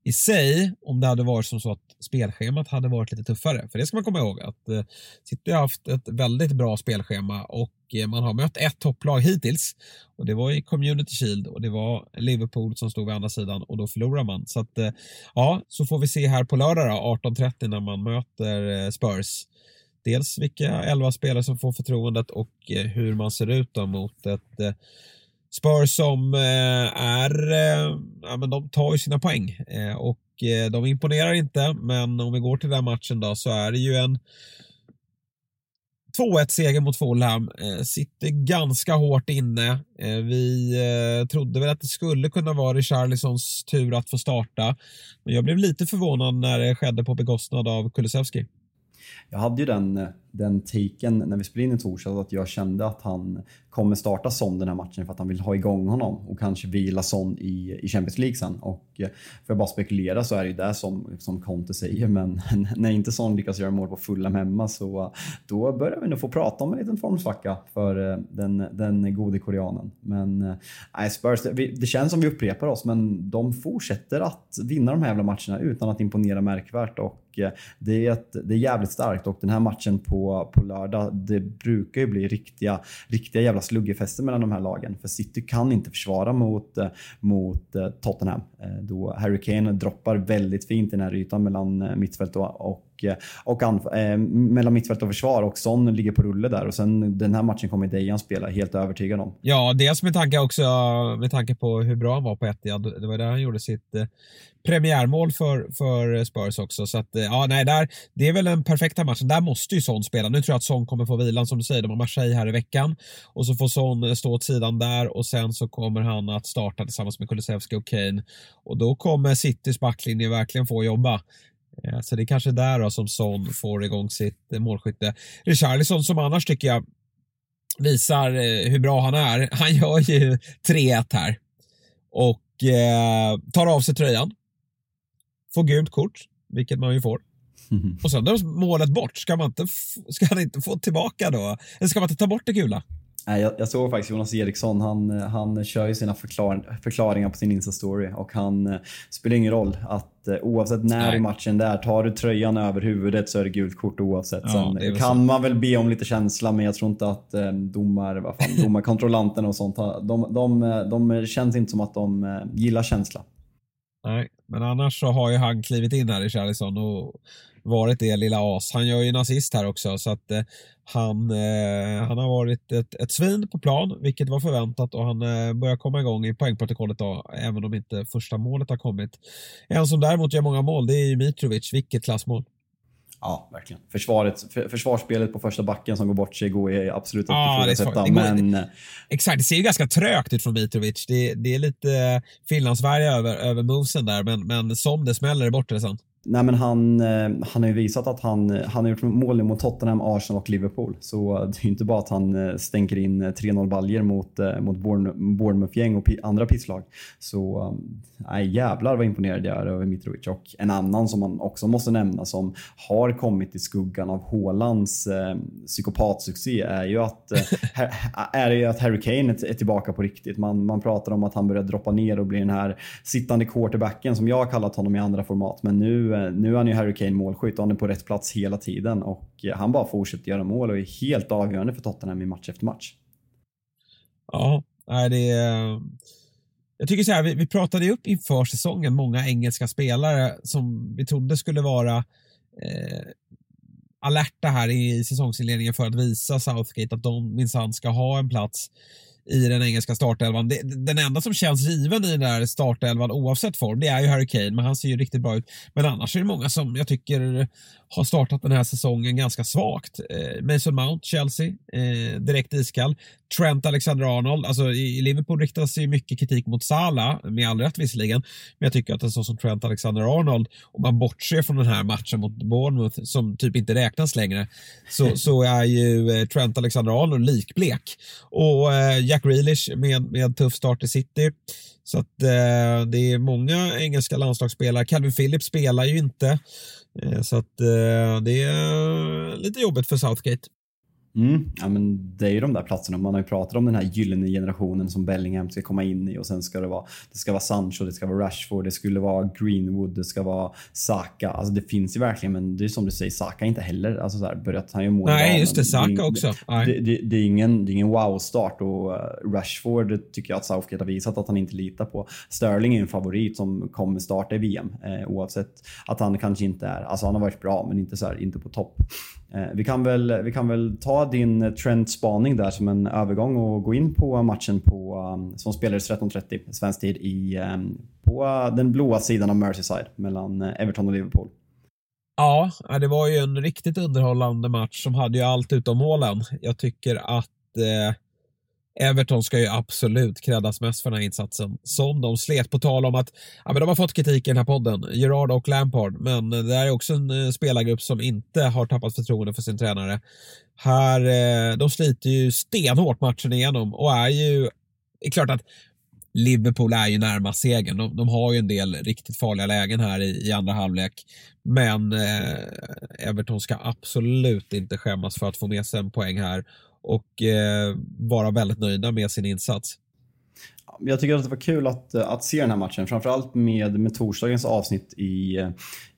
i sig om det hade varit som så att spelschemat hade varit lite tuffare. För det ska man komma ihåg att eh, City har haft ett väldigt bra spelschema och eh, man har mött ett topplag hittills. Och Det var i Community Shield och det var Liverpool som stod vid andra sidan och då förlorar man. Så att, eh, ja, så får vi se här på lördag 18.30 när man möter eh, Spurs. Dels vilka elva spelare som får förtroendet och eh, hur man ser ut då mot ett eh, Spurs som eh, är, eh, ja, men de tar ju sina poäng eh, och de imponerar inte men om vi går till den matchen då så är det ju en 2-1 seger mot Fulham. Sitter ganska hårt inne. Vi trodde väl att det skulle kunna vara Richarlisons tur att få starta. Men jag blev lite förvånad när det skedde på bekostnad av Kulusevski. Jag hade ju den, den taken när vi spelade in i torsdags att jag kände att han kommer starta Son den här matchen för att han vill ha igång honom och kanske vila Son i, i Champions League sen. Och eh, för att bara spekulera så är det ju det som, som Conte säger men när inte Son lyckas göra mål på fulla hemma så då börjar vi nog få prata om en liten formsvacka för eh, den, den gode koreanen. Men eh, nej, Spurs, det, det känns som vi upprepar oss men de fortsätter att vinna de här jävla matcherna utan att imponera märkvärt och Eh, det är, ett, det är jävligt starkt och den här matchen på, på lördag, det brukar ju bli riktiga, riktiga jävla sluggerfester mellan de här lagen. För City kan inte försvara mot, eh, mot eh, Tottenham. Då Harry Kane droppar väldigt fint i den här ytan mellan mittfält och, och och, eh, och eh, mellan mittfält och försvar och Son ligger på rulle där och sen den här matchen kommer Dejan spela, helt övertygad om. Ja, dels med tanke också med tanke på hur bra han var på Etihad. Det var där han gjorde sitt eh, premiärmål för, för Spurs också. Så att, eh, ja, nej, där, det är väl den perfekta matchen. Där måste ju Son spela. Nu tror jag att Son kommer få vilan som du säger. De har Marseille här i veckan och så får Son eh, stå åt sidan där och sen så kommer han att starta tillsammans med Kulusevski och Kane och då kommer Citys backlinje verkligen få jobba. Eh, så det är kanske där då som Son får igång sitt eh, målskytte. Richarlison som annars tycker jag visar hur bra han är. Han gör ju 3-1 här och eh, tar av sig tröjan får gult kort, vilket man ju får. Mm. Och sen dras målet bort. Ska, man inte ska han inte få tillbaka då? Eller ska man inte ta bort det gula? Nej, jag, jag såg faktiskt Jonas Eriksson, han, han kör ju sina förklar, förklaringar på sin Insta-story och han eh, spelar ingen roll att eh, oavsett när Nej. i matchen det är, tar du tröjan över huvudet så är det gult kort oavsett. Ja, Sen kan så. man väl be om lite känsla men jag tror inte att eh, domar, vad fan, domarkontrollanterna och sånt, de, de, de, de känns inte som att de gillar känsla. Nej, men annars så har ju han klivit in här i Charlison och varit det lilla as. Han gör ju nazist här också så att eh, han, eh, han har varit ett, ett svin på plan, vilket var förväntat och han eh, börjar komma igång i poängprotokollet då, även om inte första målet har kommit. En som däremot gör många mål, det är ju Mitrovic. Vilket klassmål! Ja, verkligen. Försvaret, för, försvarsspelet på första backen som går bort sig går ju absolut inte att ifrågasätta. Men... Exakt, det ser ju ganska trögt ut från Mitrovic. Det, det är lite Finlandssverige över, över movesen där, men, men som det smäller är borta det sen. Nej, men han, eh, han har ju visat att han, han har gjort mål mot Tottenham, Arsenal och Liverpool. Så det är ju inte bara att han eh, stänker in 3-0 baljer mot, eh, mot Bournemouth-gäng och andra pisslag. Så nej, jävlar vad imponerad jag är över Mitrovic. Och en annan som man också måste nämna som har kommit i skuggan av Hålands eh, psykopatsuccé är ju att, är ju att Harry Kane är tillbaka på riktigt. Man, man pratar om att han börjar droppa ner och bli den här sittande quarterbacken som jag har kallat honom i andra format. Men nu nu är han ju Harry Kane målskytt och han är på rätt plats hela tiden och eh, han bara fortsätter göra mål och är helt avgörande för Tottenham i match efter match. Ja, det är... Eh, jag tycker så här, vi, vi pratade upp inför säsongen många engelska spelare som vi trodde skulle vara eh, alerta här i säsongsinledningen för att visa Southgate att de minsann ska ha en plats i den engelska startelvan. Det, den enda som känns given i den där startelvan oavsett form, det är ju Harry Kane, men han ser ju riktigt bra ut. Men annars är det många som jag tycker har startat den här säsongen ganska svagt. Eh, Mason Mount, Chelsea, eh, direkt iskall. Trent Alexander-Arnold, alltså i, Liverpool riktas ju mycket kritik mot Salah, med all rätt visserligen. Men jag tycker att en sån som Trent Alexander-Arnold, om man bortser från den här matchen mot Bournemouth som typ inte räknas längre, så, så är ju eh, Trent Alexander-Arnold likblek. Och eh, Jack Grealish med, med en tuff start i City. Så att eh, det är många engelska landslagsspelare. Calvin Phillips spelar ju inte. Eh, så att eh, det är eh, lite jobbigt för Southgate. Mm. Ja, men det är ju de där platserna. Man har ju pratat om den här gyllene generationen som Bellingham ska komma in i och sen ska det vara, det ska vara Sancho, det ska vara Rashford, det skulle vara Greenwood, det ska vara Saka. Alltså det finns ju verkligen, men det är som du säger, Saka inte heller alltså så här, börjat, han gör mål Nej, just det, Saka det, också. Det, det, det, är ingen, det är ingen wow-start och uh, Rashford tycker jag att Southgate har visat att han inte litar på. Sterling är en favorit som kommer starta i VM eh, oavsett att han kanske inte är, alltså han har varit bra men inte så här, inte på topp. Eh, vi, kan väl, vi kan väl ta din trendspaning där som en övergång och gå in på matchen på, um, som spelades 13.30 svensk tid i, um, på den blåa sidan av Merseyside mellan eh, Everton och Liverpool. Ja, eh, det var ju en riktigt underhållande match som hade ju allt utom målen. Jag tycker att eh, Everton ska ju absolut kreddas mest för den här insatsen. Som de slet på tal om att ja, men de har fått kritik i den här podden, Gerard och Lampard, men det är också en eh, spelargrupp som inte har tappat förtroende för sin tränare. Här, eh, de sliter ju stenhårt matchen igenom och är ju, det är klart att Liverpool är ju närmast segern. De, de, har ju en del riktigt farliga lägen här i, i andra halvlek. Men eh, Everton ska absolut inte skämmas för att få med sig en poäng här och eh, vara väldigt nöjda med sin insats. Jag tycker att det var kul att, eh, att se den här matchen, framförallt med, med torsdagens avsnitt i eh,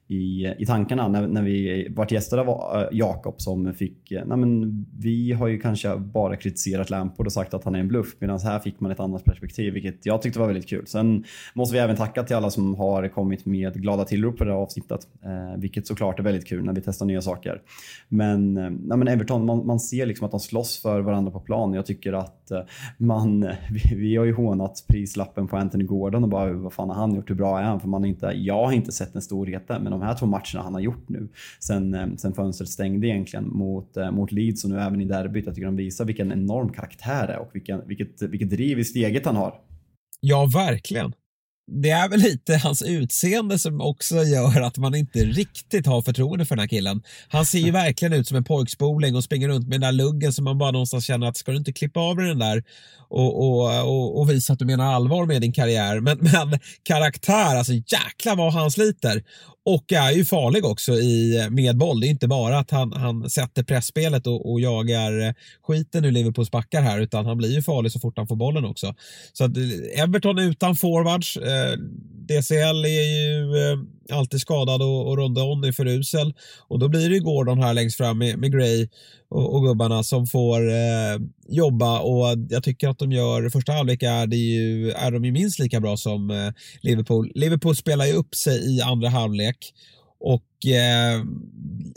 i, i tankarna när, när vi vart gäster av eh, Jakob som fick, eh, nej men vi har ju kanske bara kritiserat Lampard och sagt att han är en bluff medan här fick man ett annat perspektiv vilket jag tyckte var väldigt kul. Sen måste vi även tacka till alla som har kommit med glada tillrop på det här avsnittet, eh, vilket såklart är väldigt kul när vi testar nya saker. Men, eh, nej men Everton, man, man ser liksom att de slåss för varandra på plan. Jag tycker att man, vi, vi har ju hånat prislappen på Anthony Gordon och bara vad fan har han gjort, hur bra är han? För man har inte, jag har inte sett den storheten men de här två matcherna han har gjort nu sen, eh, sen fönstret stängde egentligen mot, eh, mot Leeds och nu även i derbyt. Jag tycker de visar vilken enorm karaktär det är och vilken, vilket, vilket driv i steget han har. Ja, verkligen det är väl lite hans utseende som också gör att man inte riktigt har förtroende för den här killen. Han ser ju verkligen ut som en pojkspoling och springer runt med den där luggen som man bara någonstans känner att ska du inte klippa av den där och, och, och, och visa att du menar allvar med din karriär. Men, men karaktär, alltså jäklar vad han sliter. Och är ju farlig också i, eh, med boll. Det är inte bara att han, han sätter pressspelet och, och jagar eh, skiten ur Liverpools backar här utan han blir ju farlig så fort han får bollen också. Så att eh, Everton utan forwards. Eh, DCL är ju eh, alltid skadad och, och Rondon är för usel. Och då blir det ju Gordon här längst fram med, med Gray och, och gubbarna som får eh, jobba och jag tycker att de gör, första halvlek är, det ju, är de ju minst lika bra som eh, Liverpool. Liverpool spelar ju upp sig i andra halvlek och eh,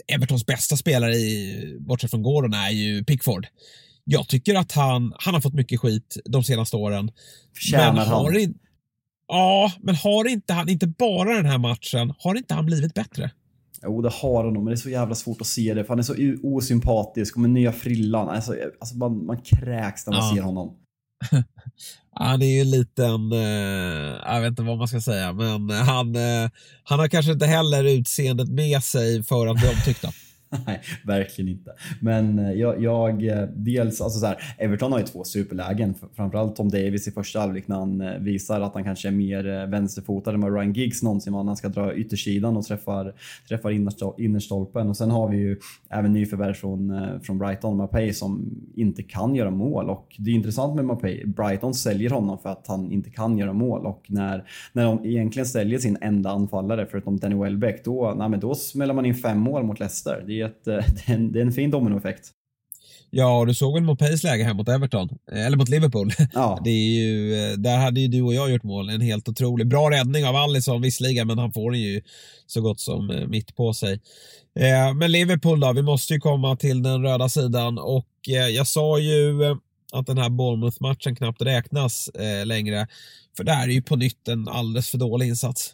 Evertons bästa spelare, i, bortsett från Gordon, är ju Pickford. Jag tycker att han, han har fått mycket skit de senaste åren. Förtjänar men har han? In, ja, men har inte han, inte bara den här matchen, har inte han blivit bättre? Jo, det har han nog, men det är så jävla svårt att se det för han är så osympatisk och med nya frillan. Alltså, alltså man, man kräks när man ja. ser honom. det är ju en liten, eh, jag vet inte vad man ska säga, men han, eh, han har kanske inte heller utseendet med sig för att bli omtyckta. Nej, verkligen inte. Men eh, jag, jag eh, dels, alltså så här, Everton har ju två superlägen. Framförallt Tom Davis i första halvlek när han eh, visar att han kanske är mer vänsterfotad än vad Ryan Giggs någonsin var när han ska dra yttersidan och träffar, träffar innerstolpen. Och sen har vi ju även nyförvärv från, från Brighton, Mapei, som inte kan göra mål. Och det är intressant med Mapei. Brighton säljer honom för att han inte kan göra mål och när, när de egentligen säljer sin enda anfallare förutom Danny Welbeck, då, nej, men då smäller man in fem mål mot Leicester. Det är ett, det, är en, det är en fin dominoeffekt. Ja, och du såg väl Mopeis läge här mot Everton, eller mot Liverpool. Ja. Det är ju, där hade ju du och jag gjort mål. En helt otrolig, bra räddning av Alisson visserligen, men han får den ju så gott som eh, mitt på sig. Eh, men Liverpool då, vi måste ju komma till den röda sidan och eh, jag sa ju att den här Bournemouth-matchen knappt räknas längre. För det här är ju på nytt en alldeles för dålig insats.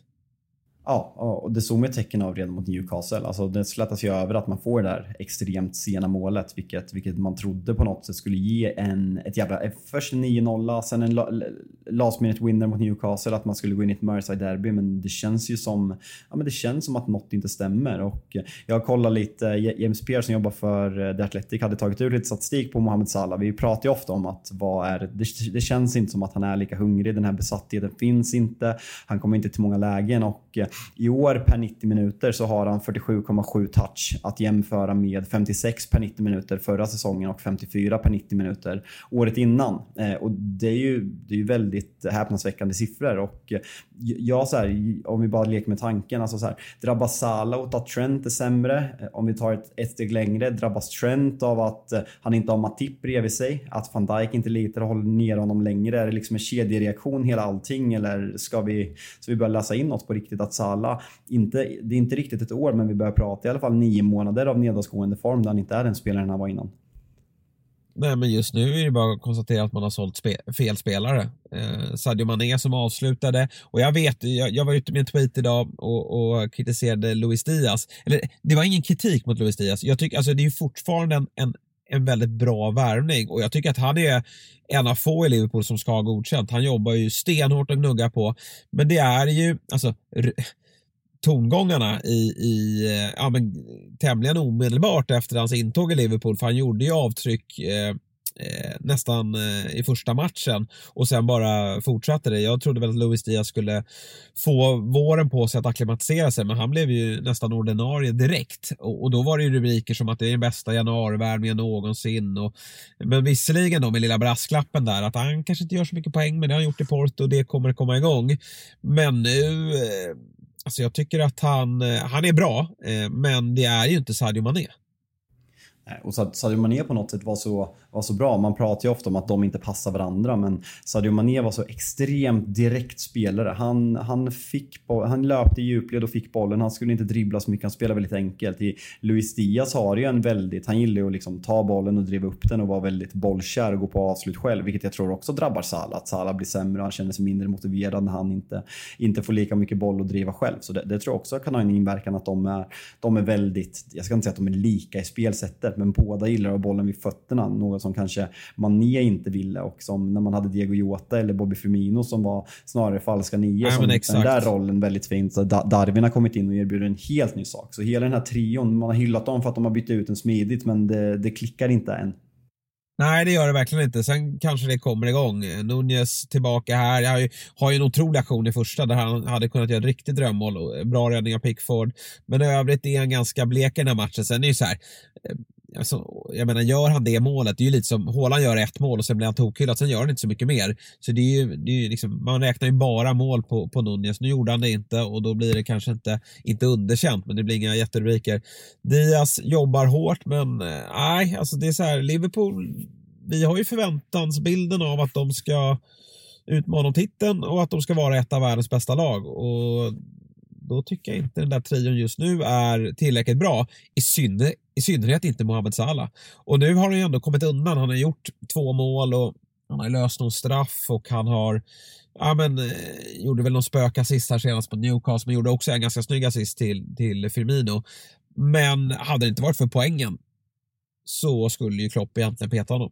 Ja, och det såg man tecken av redan mot Newcastle. Alltså det slätas ju över att man får det där extremt sena målet, vilket, vilket man trodde på något sätt skulle ge en, ett jävla... Eh, först en 9-0, sen en last minute winner mot Newcastle, att man skulle gå in i ett Merseyside-derby, men det känns ju som... Ja, men det känns som att något inte stämmer och eh, jag kollar lite, eh, James Pierre som jobbar för The Athletic hade tagit ut lite statistik på Mohamed Salah. Vi pratar ju ofta om att vad är det, det känns inte som att han är lika hungrig, den här besattheten finns inte, han kommer inte till många lägen och i år per 90 minuter så har han 47,7 touch att jämföra med 56 per 90 minuter förra säsongen och 54 per 90 minuter året innan. Eh, och det är ju, det är ju väldigt häpnadsväckande siffror och eh, jag så här, om vi bara leker med tanken, alltså så här, drabbas Salah av att Trent är sämre? Eh, om vi tar ett, ett steg längre, drabbas Trent av att han inte har Matip bredvid sig? Att van Dijk inte litar och håller ner honom längre? Är det liksom en kedjereaktion hela allting eller ska vi, ska vi börja läsa in något på riktigt att Salah, inte, det är inte riktigt ett år men vi börjar prata i alla fall nio månader av nedåtgående form där han inte är den spelaren han var innan. Nej, men just nu är det bara att konstatera att man har sålt spe fel spelare. Eh, Sadio Mané som avslutade och jag vet, jag, jag var ute med en tweet idag och, och, kritiserade Luis Diaz. Eller det var ingen kritik mot Luis Diaz. Jag tycker alltså det är fortfarande en, en, en väldigt bra värvning och jag tycker att han är en av få i Liverpool som ska ha godkänt. Han jobbar ju stenhårt och gnuggar på. Men det är ju, alltså tongångarna i, i eh, ja, men, tämligen omedelbart efter hans intåg i Liverpool, för han gjorde ju avtryck eh, eh, nästan eh, i första matchen och sen bara fortsatte det. Jag trodde väl att Luis Diaz skulle få våren på sig att acklimatisera sig, men han blev ju nästan ordinarie direkt och, och då var det ju rubriker som att det är den bästa januarivärmningen någonsin. Och, men visserligen då med lilla brasklappen där att han kanske inte gör så mycket poäng, men det har han gjort i Porto och det kommer komma igång. Men nu eh, alltså jag tycker att han, eh, han är bra, eh, men det är ju inte Sadio Mané. Och Sadio Mané på något sätt var så, var så bra. Man pratar ju ofta om att de inte passar varandra men Sadio Mané var så extremt direkt spelare. Han, han, fick han löpte i djupled och fick bollen. Han skulle inte dribbla så mycket, han spelade väldigt enkelt. I Luis Diaz har ju en väldigt, han gillar ju att liksom ta bollen och driva upp den och vara väldigt bollkär och gå på avslut själv. Vilket jag tror också drabbar Salah. Att Salah blir sämre och han känner sig mindre motiverad när han inte, inte får lika mycket boll att driva själv. Så det, det tror jag också kan ha en inverkan att de är, de är väldigt, jag ska inte säga att de är lika i spelsättet men båda gillar att ha bollen vid fötterna. Något som kanske Mané inte ville och som när man hade Diego Jota eller Bobby Firmino som var snarare falska nio. Ja, som den där rollen väldigt fint. Så Darwin har kommit in och erbjuder en helt ny sak. Så hela den här trion, man har hyllat dem för att de har bytt ut den smidigt men det, det klickar inte än. Nej, det gör det verkligen inte. Sen kanske det kommer igång. Nunez tillbaka här. Jag har ju, har ju en otrolig aktion i första där han hade kunnat göra ett riktigt drömmål. Bra räddning av Pickford. Men i övrigt är han ganska blek i den här matchen. Sen är det ju så här. Alltså, jag menar, gör han det målet, det är ju lite som Håland gör ett mål och sen blir han tokhyllad, sen gör han inte så mycket mer. Så det är ju, det är ju liksom, man räknar ju bara mål på, på Nunez. Nu gjorde han det inte och då blir det kanske inte, inte underkänt, men det blir inga jätterubriker. Diaz jobbar hårt, men eh, nej, alltså det är så här, Liverpool, vi har ju förväntansbilden av att de ska utmana om titeln och att de ska vara ett av världens bästa lag. Och då tycker jag inte den där trion just nu är tillräckligt bra. I, synne, I synnerhet inte Mohamed Salah. Och nu har han ju ändå kommit undan. Han har gjort två mål och han har löst någon straff och han har Ja men, eh, gjorde väl någon spökassist här senast på Newcastle, men gjorde också en ganska snygg assist till, till Firmino. Men hade det inte varit för poängen så skulle ju Klopp egentligen peta honom.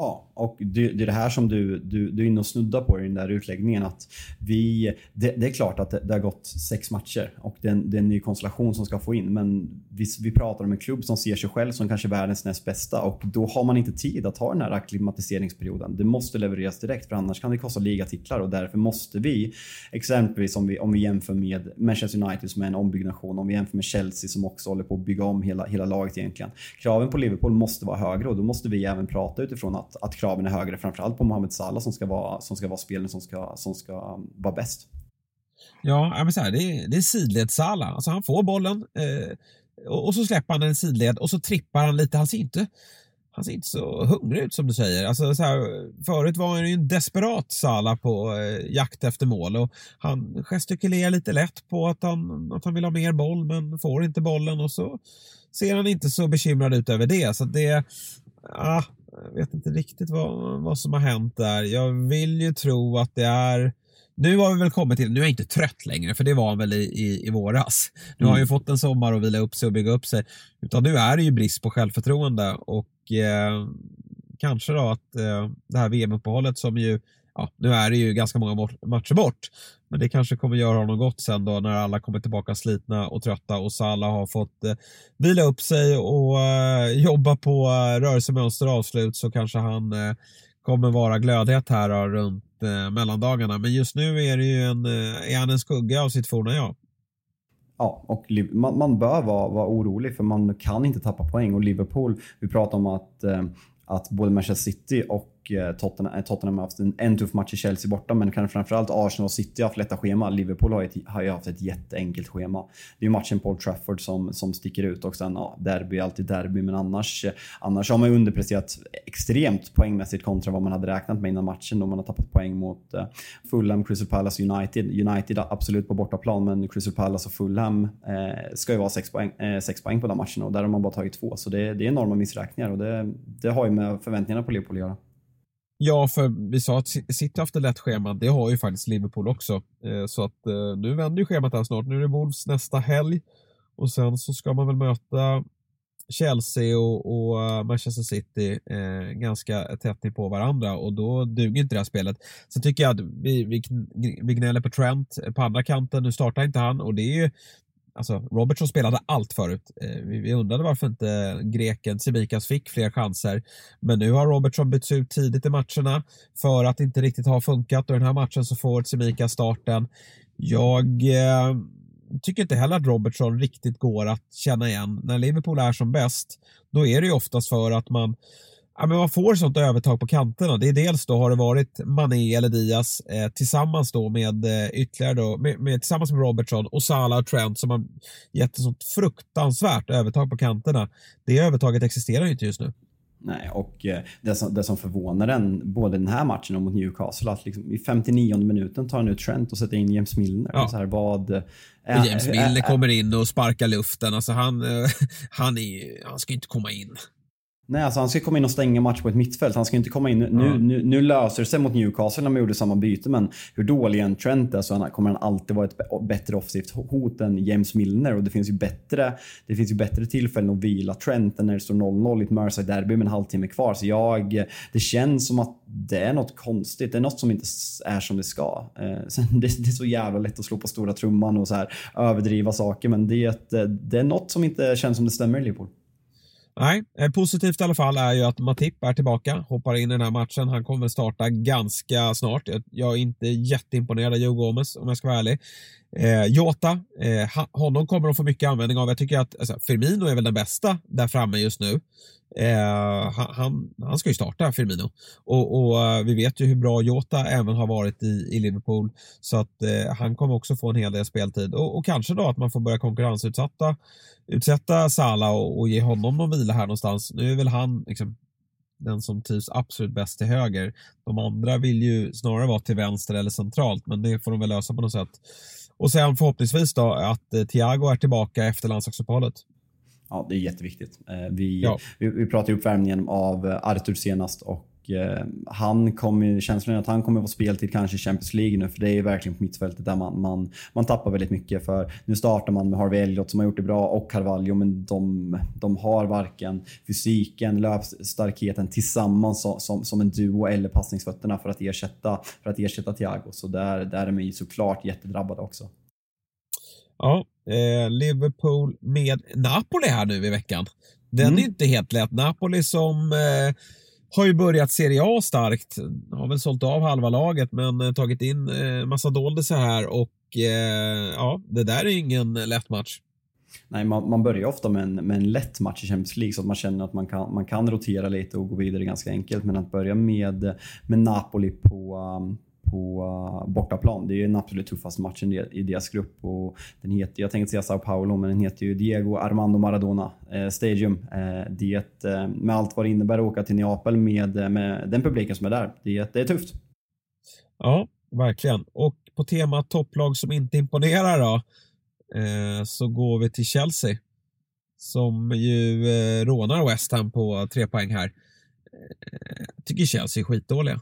Ja, och det, det är det här som du, du, du är inne och snuddar på i den där utläggningen. Att vi, det, det är klart att det, det, har gått sex matcher och det är, en, det är en ny konstellation som ska få in. Men vi, vi pratar om en klubb som ser sig själv som kanske världens näst bästa och då har man inte tid att ha den här akklimatiseringsperioden. Det måste levereras direkt för annars kan det kosta ligatitlar och därför måste vi, exempelvis om vi, om vi jämför med Manchester United som är en ombyggnation, om vi jämför med Chelsea som också håller på att bygga om hela, hela laget egentligen. Kraven på Liverpool måste vara högre och då måste vi även prata utifrån att, att kraven är högre, framförallt på Mohamed Salah som ska vara, som ska vara spelaren som ska, som ska um, vara bäst. Ja, men så här, det är, det är sidled Salah. Alltså han får bollen eh, och, och, så släpper han en sidled och så trippar han lite. Han ser inte, han ser inte så hungrig ut som du säger. Alltså, så här, förut var han ju en desperat Salah på eh, jakt efter mål och han gestikulerar lite lätt på att han, att han vill ha mer boll men får inte bollen och så ser han inte så bekymrad ut över det. Så det, ah, jag vet inte riktigt vad, vad som har hänt där. Jag vill ju tro att det är nu har vi väl kommit till, nu är jag inte trött längre för det var han väl i, i, i våras. Nu mm. har han ju fått en sommar att vila upp sig och bygga upp sig. Utan nu är det ju brist på självförtroende och eh, kanske då att eh, det här VM-uppehållet som ju ja, nu är det ju ganska många matcher bort. Men det kanske kommer göra honom gott sen då när alla kommer tillbaka slitna och trötta och Salah har fått eh, vila upp sig och eh, jobba på eh, rörelsemönster och avslut så kanske han eh, kommer vara glödhet här då, runt eh, mellandagarna. Men just nu är, det ju en, eh, är han en skugga av sitt forna jag. Ja, och man, man bör vara, vara orolig för man kan inte tappa poäng och Liverpool, vi pratar om att, eh, att både Manchester City och Eh, Tottenham, eh, Tottenham har haft en, en tuff match i Chelsea borta, men kanske framförallt Arsenal och City har haft lätta schema. Liverpool har, ett, har ju haft ett jätteenkelt schema. Det är matchen Paul Trafford som, som sticker ut och sen ja, derby alltid derby, men annars, eh, annars har man ju underpresterat extremt poängmässigt kontra vad man hade räknat med innan matchen då man har tappat poäng mot uh, Fulham, Crystal Palace United. United absolut på bortaplan, men Crystal Palace och Fulham eh, ska ju vara sex poäng, eh, sex poäng på den matchen och där har man bara tagit två, så det, det är enorma missräkningar och det, det har ju med förväntningarna på Liverpool att göra. Ja, för vi sa att City har haft ett lätt schema. Det har ju faktiskt Liverpool också. Eh, så att eh, nu vänder ju schemat här snart. Nu är det Wolves nästa helg och sen så ska man väl möta Chelsea och, och eh, Manchester City eh, ganska tätt på varandra och då duger inte det här spelet. Sen tycker jag att vi, vi, vi gnäller på Trent på andra kanten. Nu startar inte han och det är ju Alltså, Robertson spelade allt förut. Eh, vi undrade varför inte greken Simikas fick fler chanser. Men nu har Robertson bytts ut tidigt i matcherna för att det inte riktigt har funkat och i den här matchen så får Simikas starten. Jag eh, tycker inte heller att Robertson riktigt går att känna igen. När Liverpool är som bäst, då är det ju oftast för att man ja, men man får sånt övertag på kanterna. Det är dels då har det varit Mané eller Diaz eh, tillsammans då med eh, ytterligare då, med, med, tillsammans med Robertson och Salah och Trent som har gett ett sånt fruktansvärt övertag på kanterna. Det övertaget existerar ju inte just nu. Nej, och eh, det som, det som förvånar en, både den här matchen och mot Newcastle, att liksom i 59 minuten tar han ut Trent och sätter in James Milner. Ja. Så här, vad, äh, James Milner äh, kommer in och sparkar luften. Alltså han, han, är, han ska inte komma in. Nej, alltså han ska komma in och stänga match på ett mittfält. Han ska inte komma in... Nu, mm. nu, nu löser det sig mot Newcastle när man gjorde samma byte, men hur dålig en Trent är så kommer han alltid vara ett bättre offensivt hot än James Milner. Och det finns ju bättre, det finns ju bättre tillfällen att vila Trent än när det står 0-0 i ett Merseyside-derby med en halvtimme kvar. Så jag... Det känns som att det är något konstigt. Det är något som inte är som det ska. Eh, sen, det, det, är så jävla lätt att slå på stora trumman och så här överdriva saker, men det, det är något som inte känns som det stämmer i Liverpool. Nej, eh, positivt i alla fall är ju att Matip är tillbaka, hoppar in i den här matchen. Han kommer starta ganska snart. Jag är inte jätteimponerad av Joe Gomez om jag ska vara ärlig. Eh, Jota, eh, honom kommer de få mycket användning av. Jag tycker att alltså, Firmino är väl den bästa där framme just nu. Eh, han, han ska ju starta Firmino och, och eh, vi vet ju hur bra Jota även har varit i, i Liverpool så att eh, han kommer också få en hel del speltid och, och, kanske då att man får börja konkurrensutsätta utsätta Salah och, och ge honom någon vila här någonstans. Nu är väl han liksom, den som trivs absolut bäst till höger. De andra vill ju snarare vara till vänster eller centralt men det får de väl lösa på något sätt. Och sen förhoppningsvis då att eh, Thiago är tillbaka efter landslagsuppehållet. Ja, det är jätteviktigt. Eh, vi, ja. vi, vi pratade uppvärmningen av eh, Artur senast och Eh, han kommer, känslan är att han kommer få speltid kanske i Champions League nu för det är verkligen på mittfältet där man, man, man tappar väldigt mycket. För nu startar man med Harvey Elliott som har gjort det bra och Carvalho men de, de har varken fysiken, löpstarkheten tillsammans som, som, som en duo eller passningsfötterna för att ersätta, för att ersätta Thiago. Så där, där är man ju såklart jättedrabbade också. Ja, eh, Liverpool med Napoli här nu i veckan. Den mm. är inte helt lätt. Napoli som eh, har ju börjat Serie A starkt. Har väl sålt av halva laget men eh, tagit in eh, massa doldisar här och eh, ja, det där är ingen lätt match. Nej, man, man börjar ofta med en, med en lätt match i Champions League så att man känner att man kan, man kan rotera lite och gå vidare ganska enkelt. Men att börja med, med Napoli på, um, på uh, bortaplan. Det är den absolut tuffaste matchen i deras grupp. Och den heter, jag tänkte säga Sao Paulo, men den heter ju Diego Armando Maradona eh, Stadium. Eh, det, eh, med allt vad det innebär att åka till Neapel med, eh, med den publiken som är där. Det, det är tufft. Ja, verkligen. Och på temat topplag som inte imponerar då, eh, så går vi till Chelsea. Som ju eh, rånar West Ham på tre poäng här. Jag tycker Chelsea är skitdåliga.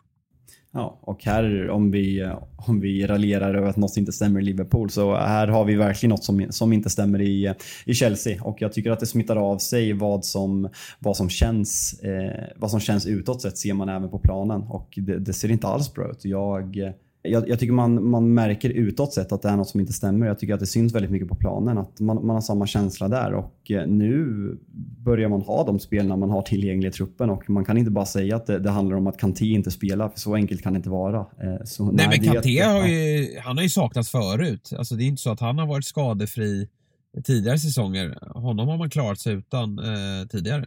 Ja, och här om vi, om vi raljerar över att något inte stämmer i Liverpool så här har vi verkligen något som, som inte stämmer i, i Chelsea och jag tycker att det smittar av sig vad som, vad som, känns, eh, vad som känns utåt sett ser man även på planen och det, det ser inte alls bra ut. Jag, jag, jag, tycker man, man märker utåt sett att det är något som inte stämmer. Jag tycker att det syns väldigt mycket på planen. Att man, man har samma känsla där och eh, nu börjar man ha de spelarna man har tillgängliga i truppen och man kan inte bara säga att det, det handlar om att Kanté inte spelar för så enkelt kan det inte vara. Eh, så, nej, nej men Kanté har ju, han har ju saknats förut. Alltså det är inte så att han har varit skadefri tidigare säsonger. Honom har man klarat sig utan eh, tidigare.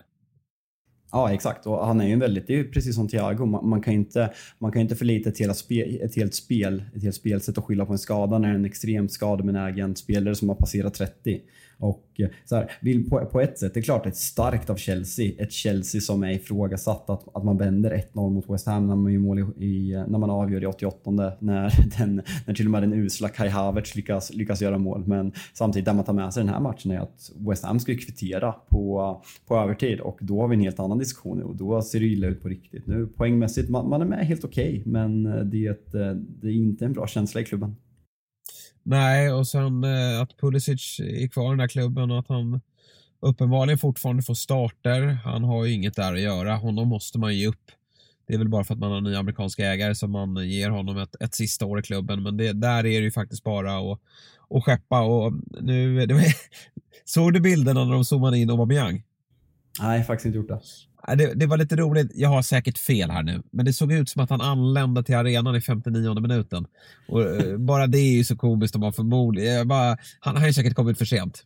Ja, exakt. Och han är ju väldigt, det är ju precis som Thiago, man, man, kan inte, man kan inte förlita ett, hela spe, ett helt spel, ett helt spelsätt och skylla på en skada när en extremt skadebenägen spelare som har passerat 30 och eh, så här, vill på, på ett sätt, det är klart ett starkt av Chelsea. Ett Chelsea som är ifrågasatt att, att man vänder 1-0 mot West Ham när man, gör mål i, eh, när man avgör i 88 när, den, när till och med den usla Kai Havertz lyckas, lyckas göra mål. Men samtidigt, det man tar med sig den här matchen är att West Ham ska kvittera på, på övertid och då har vi en helt annan diskussion och då ser det illa ut på riktigt. Nu poängmässigt, man, man är med helt okej, okay, men eh, det, det är inte en bra känsla i klubben. Nej, och sen eh, att Pulisic är kvar i den här klubben och att han uppenbarligen fortfarande får starter. Han har ju inget där att göra. Honom måste man ge upp. Det är väl bara för att man har nya amerikanska ägare som man ger honom ett, ett sista år i klubben. Men det, där är det ju faktiskt bara att, att skeppa. Och nu, det var, såg du bilderna när de zoomade in Aubameyang? Nej, faktiskt inte gjort det. Det, det, var lite roligt, jag har säkert fel här nu, men det såg ut som att han anlände till arenan i 59 minuten. Och, eh, bara det är ju så komiskt om man förmodligen, bara, han har ju säkert kommit för sent.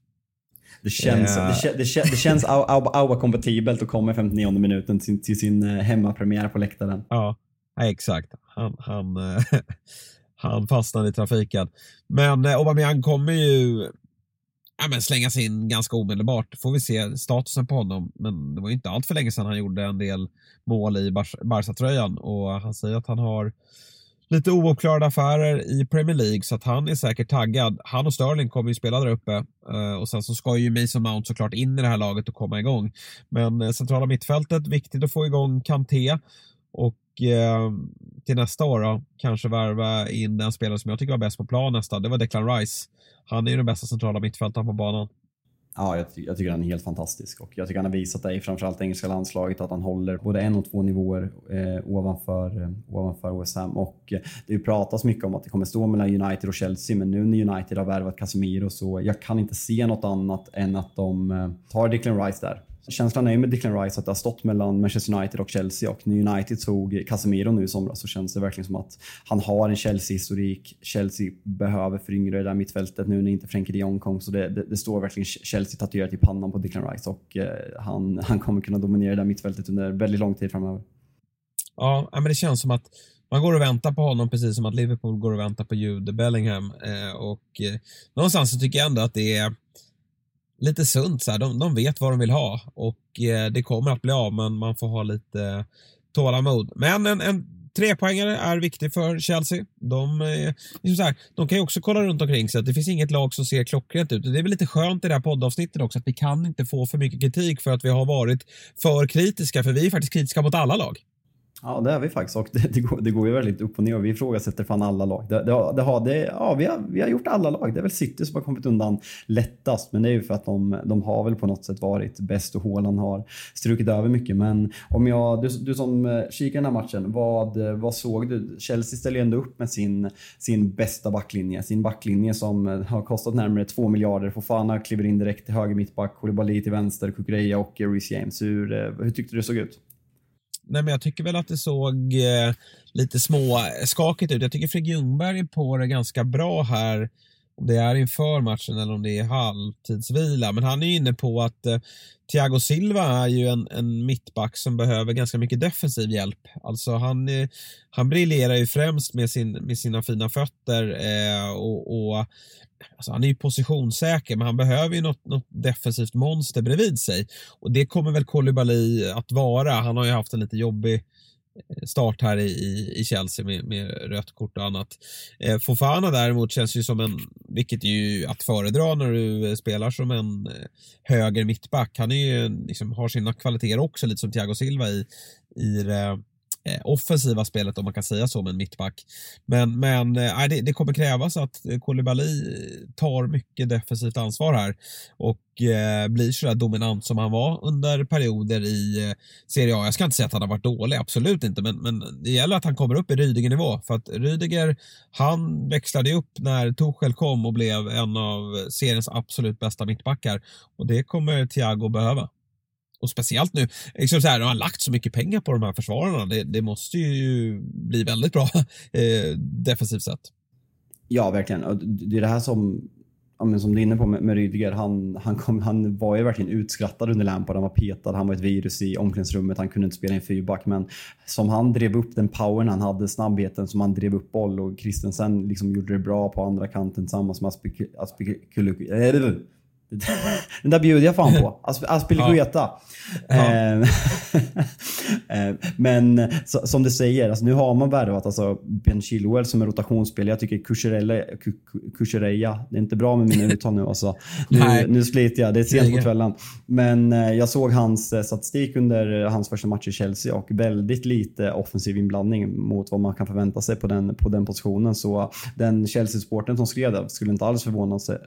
Det känns, Eh. det, det, det känns au- au- Aua-kompatibelt att komma i 59 minuten till, till sin eh, hemmapremiär på läktaren. Ja, exakt. Han, han, eh, han fastnade i trafiken. Men Aubameyang kommer ju ja, men slängas in ganska omedelbart. Får vi se statusen på honom. Men det var ju inte allt för länge sedan han gjorde en del mål i Barca-tröjan och han säger att han har lite ouppklarade affärer i Premier League så att han är säkert taggad. Han och Sterling kommer ju spela där uppe eh, och sen så ska ju Mason Mount såklart in i det här laget och komma igång. Men eh, centrala mittfältet, viktigt att få igång Kanté och eh, till nästa år då, kanske värva in den spelare som jag tycker var bäst på plan nästa. Det var Declan Rice. Han är ju den bästa centrala mittfältaren på banan. Ja, jag, ty- jag tycker han är helt fantastisk och jag tycker han har visat det i framförallt engelska landslaget att han håller både en och två nivåer eh, ovanför, eh, ovanför OSM och eh, det pratas mycket om att det kommer stå mellan United och Chelsea men nu när United har värvat Casemiro så jag kan inte se något annat än att de eh, tar Declan Rice där. Känslan är ju med Declan Rice att det har stått mellan Manchester United och Chelsea och när United tog Casemiro nu i somras så känns det verkligen som att han har en Chelsea-historik. Chelsea behöver föryngra det där mittfältet nu när inte Frenkie de Jong kom så det, det, det står verkligen Chelsea tatuerat i pannan på Declan Rice och eh, han, han kommer kunna dominera det där mittfältet under väldigt lång tid framöver. Ja, men det känns som att man går och väntar på honom precis som att Liverpool går och väntar på Jude Bellingham. Eh, och eh, någonstans så tycker jag ändå att det är lite sunt. Så här. De, de vet vad de vill ha och eh, det kommer att bli av men man får ha lite tålamod. Men en, en trepoängare är viktig för Chelsea. De, eh, liksom så här, de kan ju också kolla runt omkring sig det finns inget lag som ser klockrent ut. Det är väl lite skönt i det här poddavsnittet också att vi kan inte få för mycket kritik för att vi har varit för kritiska. För vi är faktiskt kritiska mot alla lag. Ja, det är vi faktiskt och det, det, går, det går ju väldigt upp och ner och vi ifrågasätter fan alla lag. Det, det, det har, det, ja, vi, har, vi har gjort alla lag. Det är väl City som har kommit undan lättast, men det är ju för att de, de har väl på något sätt varit bäst och Haaland har strukit över mycket. Men om jag, du, du som eh, kikar den här matchen, vad, eh, vad såg du? Chelsea ställer ju ändå upp med sin, sin bästa backlinje, sin backlinje som eh, har kostat närmare 2 miljarder. Fofana kliver in direkt till höger mittback, Koulibaly till vänster, Kukureya och Reece James. Hur, hur tyckte du det såg ut? Nej, men jag tycker väl att det såg eh, lite småskakigt ut. Jag tycker Fredrik Ljungberg är på det ganska bra här. Om det är inför matchen eller om det är halvtidsvila. Men han är inne på att eh, Thiago Silva är ju en, en mittback som behöver ganska mycket defensiv hjälp. Alltså han, eh, han briljerar ju främst med, sin, med sina fina fötter eh, och, och alltså han är ju positionssäker men han behöver ju något, något defensivt monster bredvid sig. Och det kommer väl Kolibali att vara. Han har ju haft en lite jobbig eh, start här i, i, i Chelsea med, med rött kort och annat. Eh, Fofana däremot känns ju som en, vilket är ju att föredra när du eh, spelar som en eh, höger mittback. Han är ju, liksom, har sina kvaliteter också, lite som Thiago Silva i, i det Eh, offensiva spelet om man kan säga så med en mittback. Men, men eh, det, det kommer krävas att Koulibaly eh, tar mycket defensivt ansvar här och eh, blir sådär dominant som han var under perioder i eh, Serie A. Jag ska inte säga att han har varit dålig, absolut inte, men, men det gäller att han kommer upp i Rydiger-nivå för att Rydiger, han växlade ju upp när Tuchel kom och blev en av seriens absolut bästa mittbackar och det kommer Thiago behöva. Och speciellt nu, liksom så här, de har lagt så mycket pengar på de här försvararna. Det, det måste ju bli väldigt bra eh, defensivt sett. Ja, verkligen. Och Det är det här som, ja, men som du är inne på med, med Rydiger. Han, han, kom, han var ju verkligen utskrattad under Lampard. Han var petad, han var ett virus i omklädningsrummet. Han kunde inte spela i en fyrback. Men som han drev upp den powern han hade, snabbheten som han drev upp boll och Christensen liksom gjorde det bra på andra kanten tillsammans med Aspik- Aspik- den där bjuder jag fan på. Asp- Aspilicueta. Ja. Eh, eh, Men så, som du säger, alltså, nu har man värvat alltså, Ben Chilwell som är rotationsspelare. Jag tycker Kucherella, Ku- Ku- Kuchereya, det är inte bra med mina uttal nu alltså. Nu, Nej. nu sliter jag, det är sent på kvällen. Men eh, jag såg hans eh, statistik under eh, hans första match i Chelsea och väldigt lite offensiv inblandning mot vad man kan förvänta sig på den, på den positionen. Så den Chelsea-sporten som skrev det skulle inte, alls förvåna sig,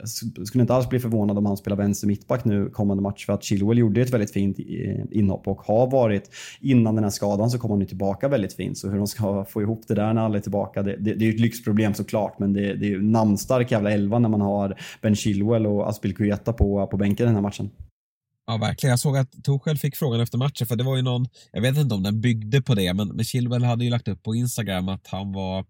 skulle inte alls bli förvånad om han spelar vänster mittback nu kommande match för att Chilwell gjorde ett väldigt fint eh, inhopp och har varit innan den här skadan så kommer han ju tillbaka väldigt fint. Så hur de ska få ihop det där när alla är tillbaka, det, det, det är ju ett lyxproblem såklart men det, det är ju namnstark jävla elva när man har Ben Chilwell och Aspilicueta på, på bänken den här matchen. Ja, verkligen. Jag såg att Torshäll fick frågan efter matchen, för det var ju någon, jag vet inte om den byggde på det, men, men Chilwell hade ju lagt upp på Instagram att han var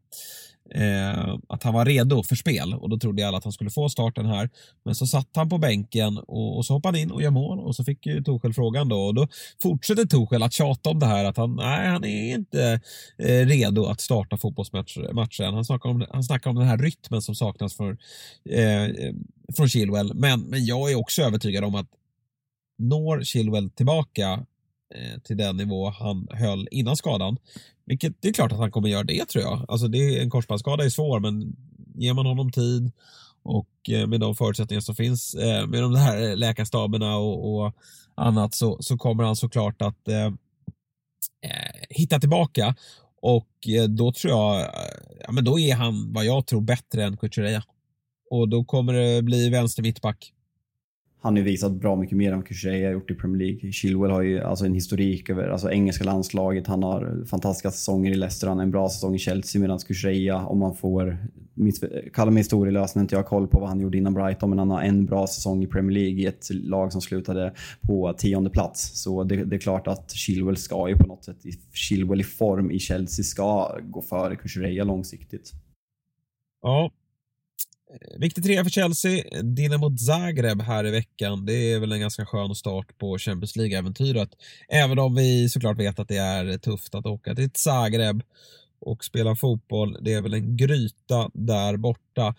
eh, att han var redo för spel och då trodde alla att han skulle få starten här. Men så satt han på bänken och, och så hoppade han in och gör mål och så fick ju Torshäll frågan då och då fortsätter Torshäll att tjata om det här att han, nej, han är inte eh, redo att starta fotbollsmatchen. Han snackar, om, han snackar om den här rytmen som saknas för, eh, från Chilwell. Men, men jag är också övertygad om att når Chilwell tillbaka Eh, till den nivå han höll innan skadan, vilket det är klart att han kommer göra det tror jag. Alltså det, en korsbandsskada är svår, men ger man honom tid och eh, med de förutsättningar som finns eh, med de här läkarstaberna och, och annat så, så kommer han såklart att eh, hitta tillbaka och då tror jag, ja men då är han vad jag tror bättre än Kukureya. Och då kommer det bli vänster mittback han har ju visat bra mycket mer än vad Kukureya har gjort i Premier League. Chilwell har ju alltså en historik över alltså engelska landslaget. Han har fantastiska säsonger i Leicester, han har en bra säsong i Chelsea medan Kukureya, om man får... Kalla mig historielös när inte jag har koll på vad han gjorde innan Brighton, men han har en bra säsong i Premier League i ett lag som slutade på tionde plats. Så det, det är klart att Chilwell ska ju på något sätt, Chilwell i form i Chelsea ska gå före Kukureya långsiktigt. Ja, Eh, Viktig trea för Chelsea, Dinamo Zagreb här i veckan. Det är väl en ganska skön start på Champions League-äventyret. Även om vi såklart vet att det är tufft att åka till Zagreb och spela fotboll. Det är väl en gryta där borta.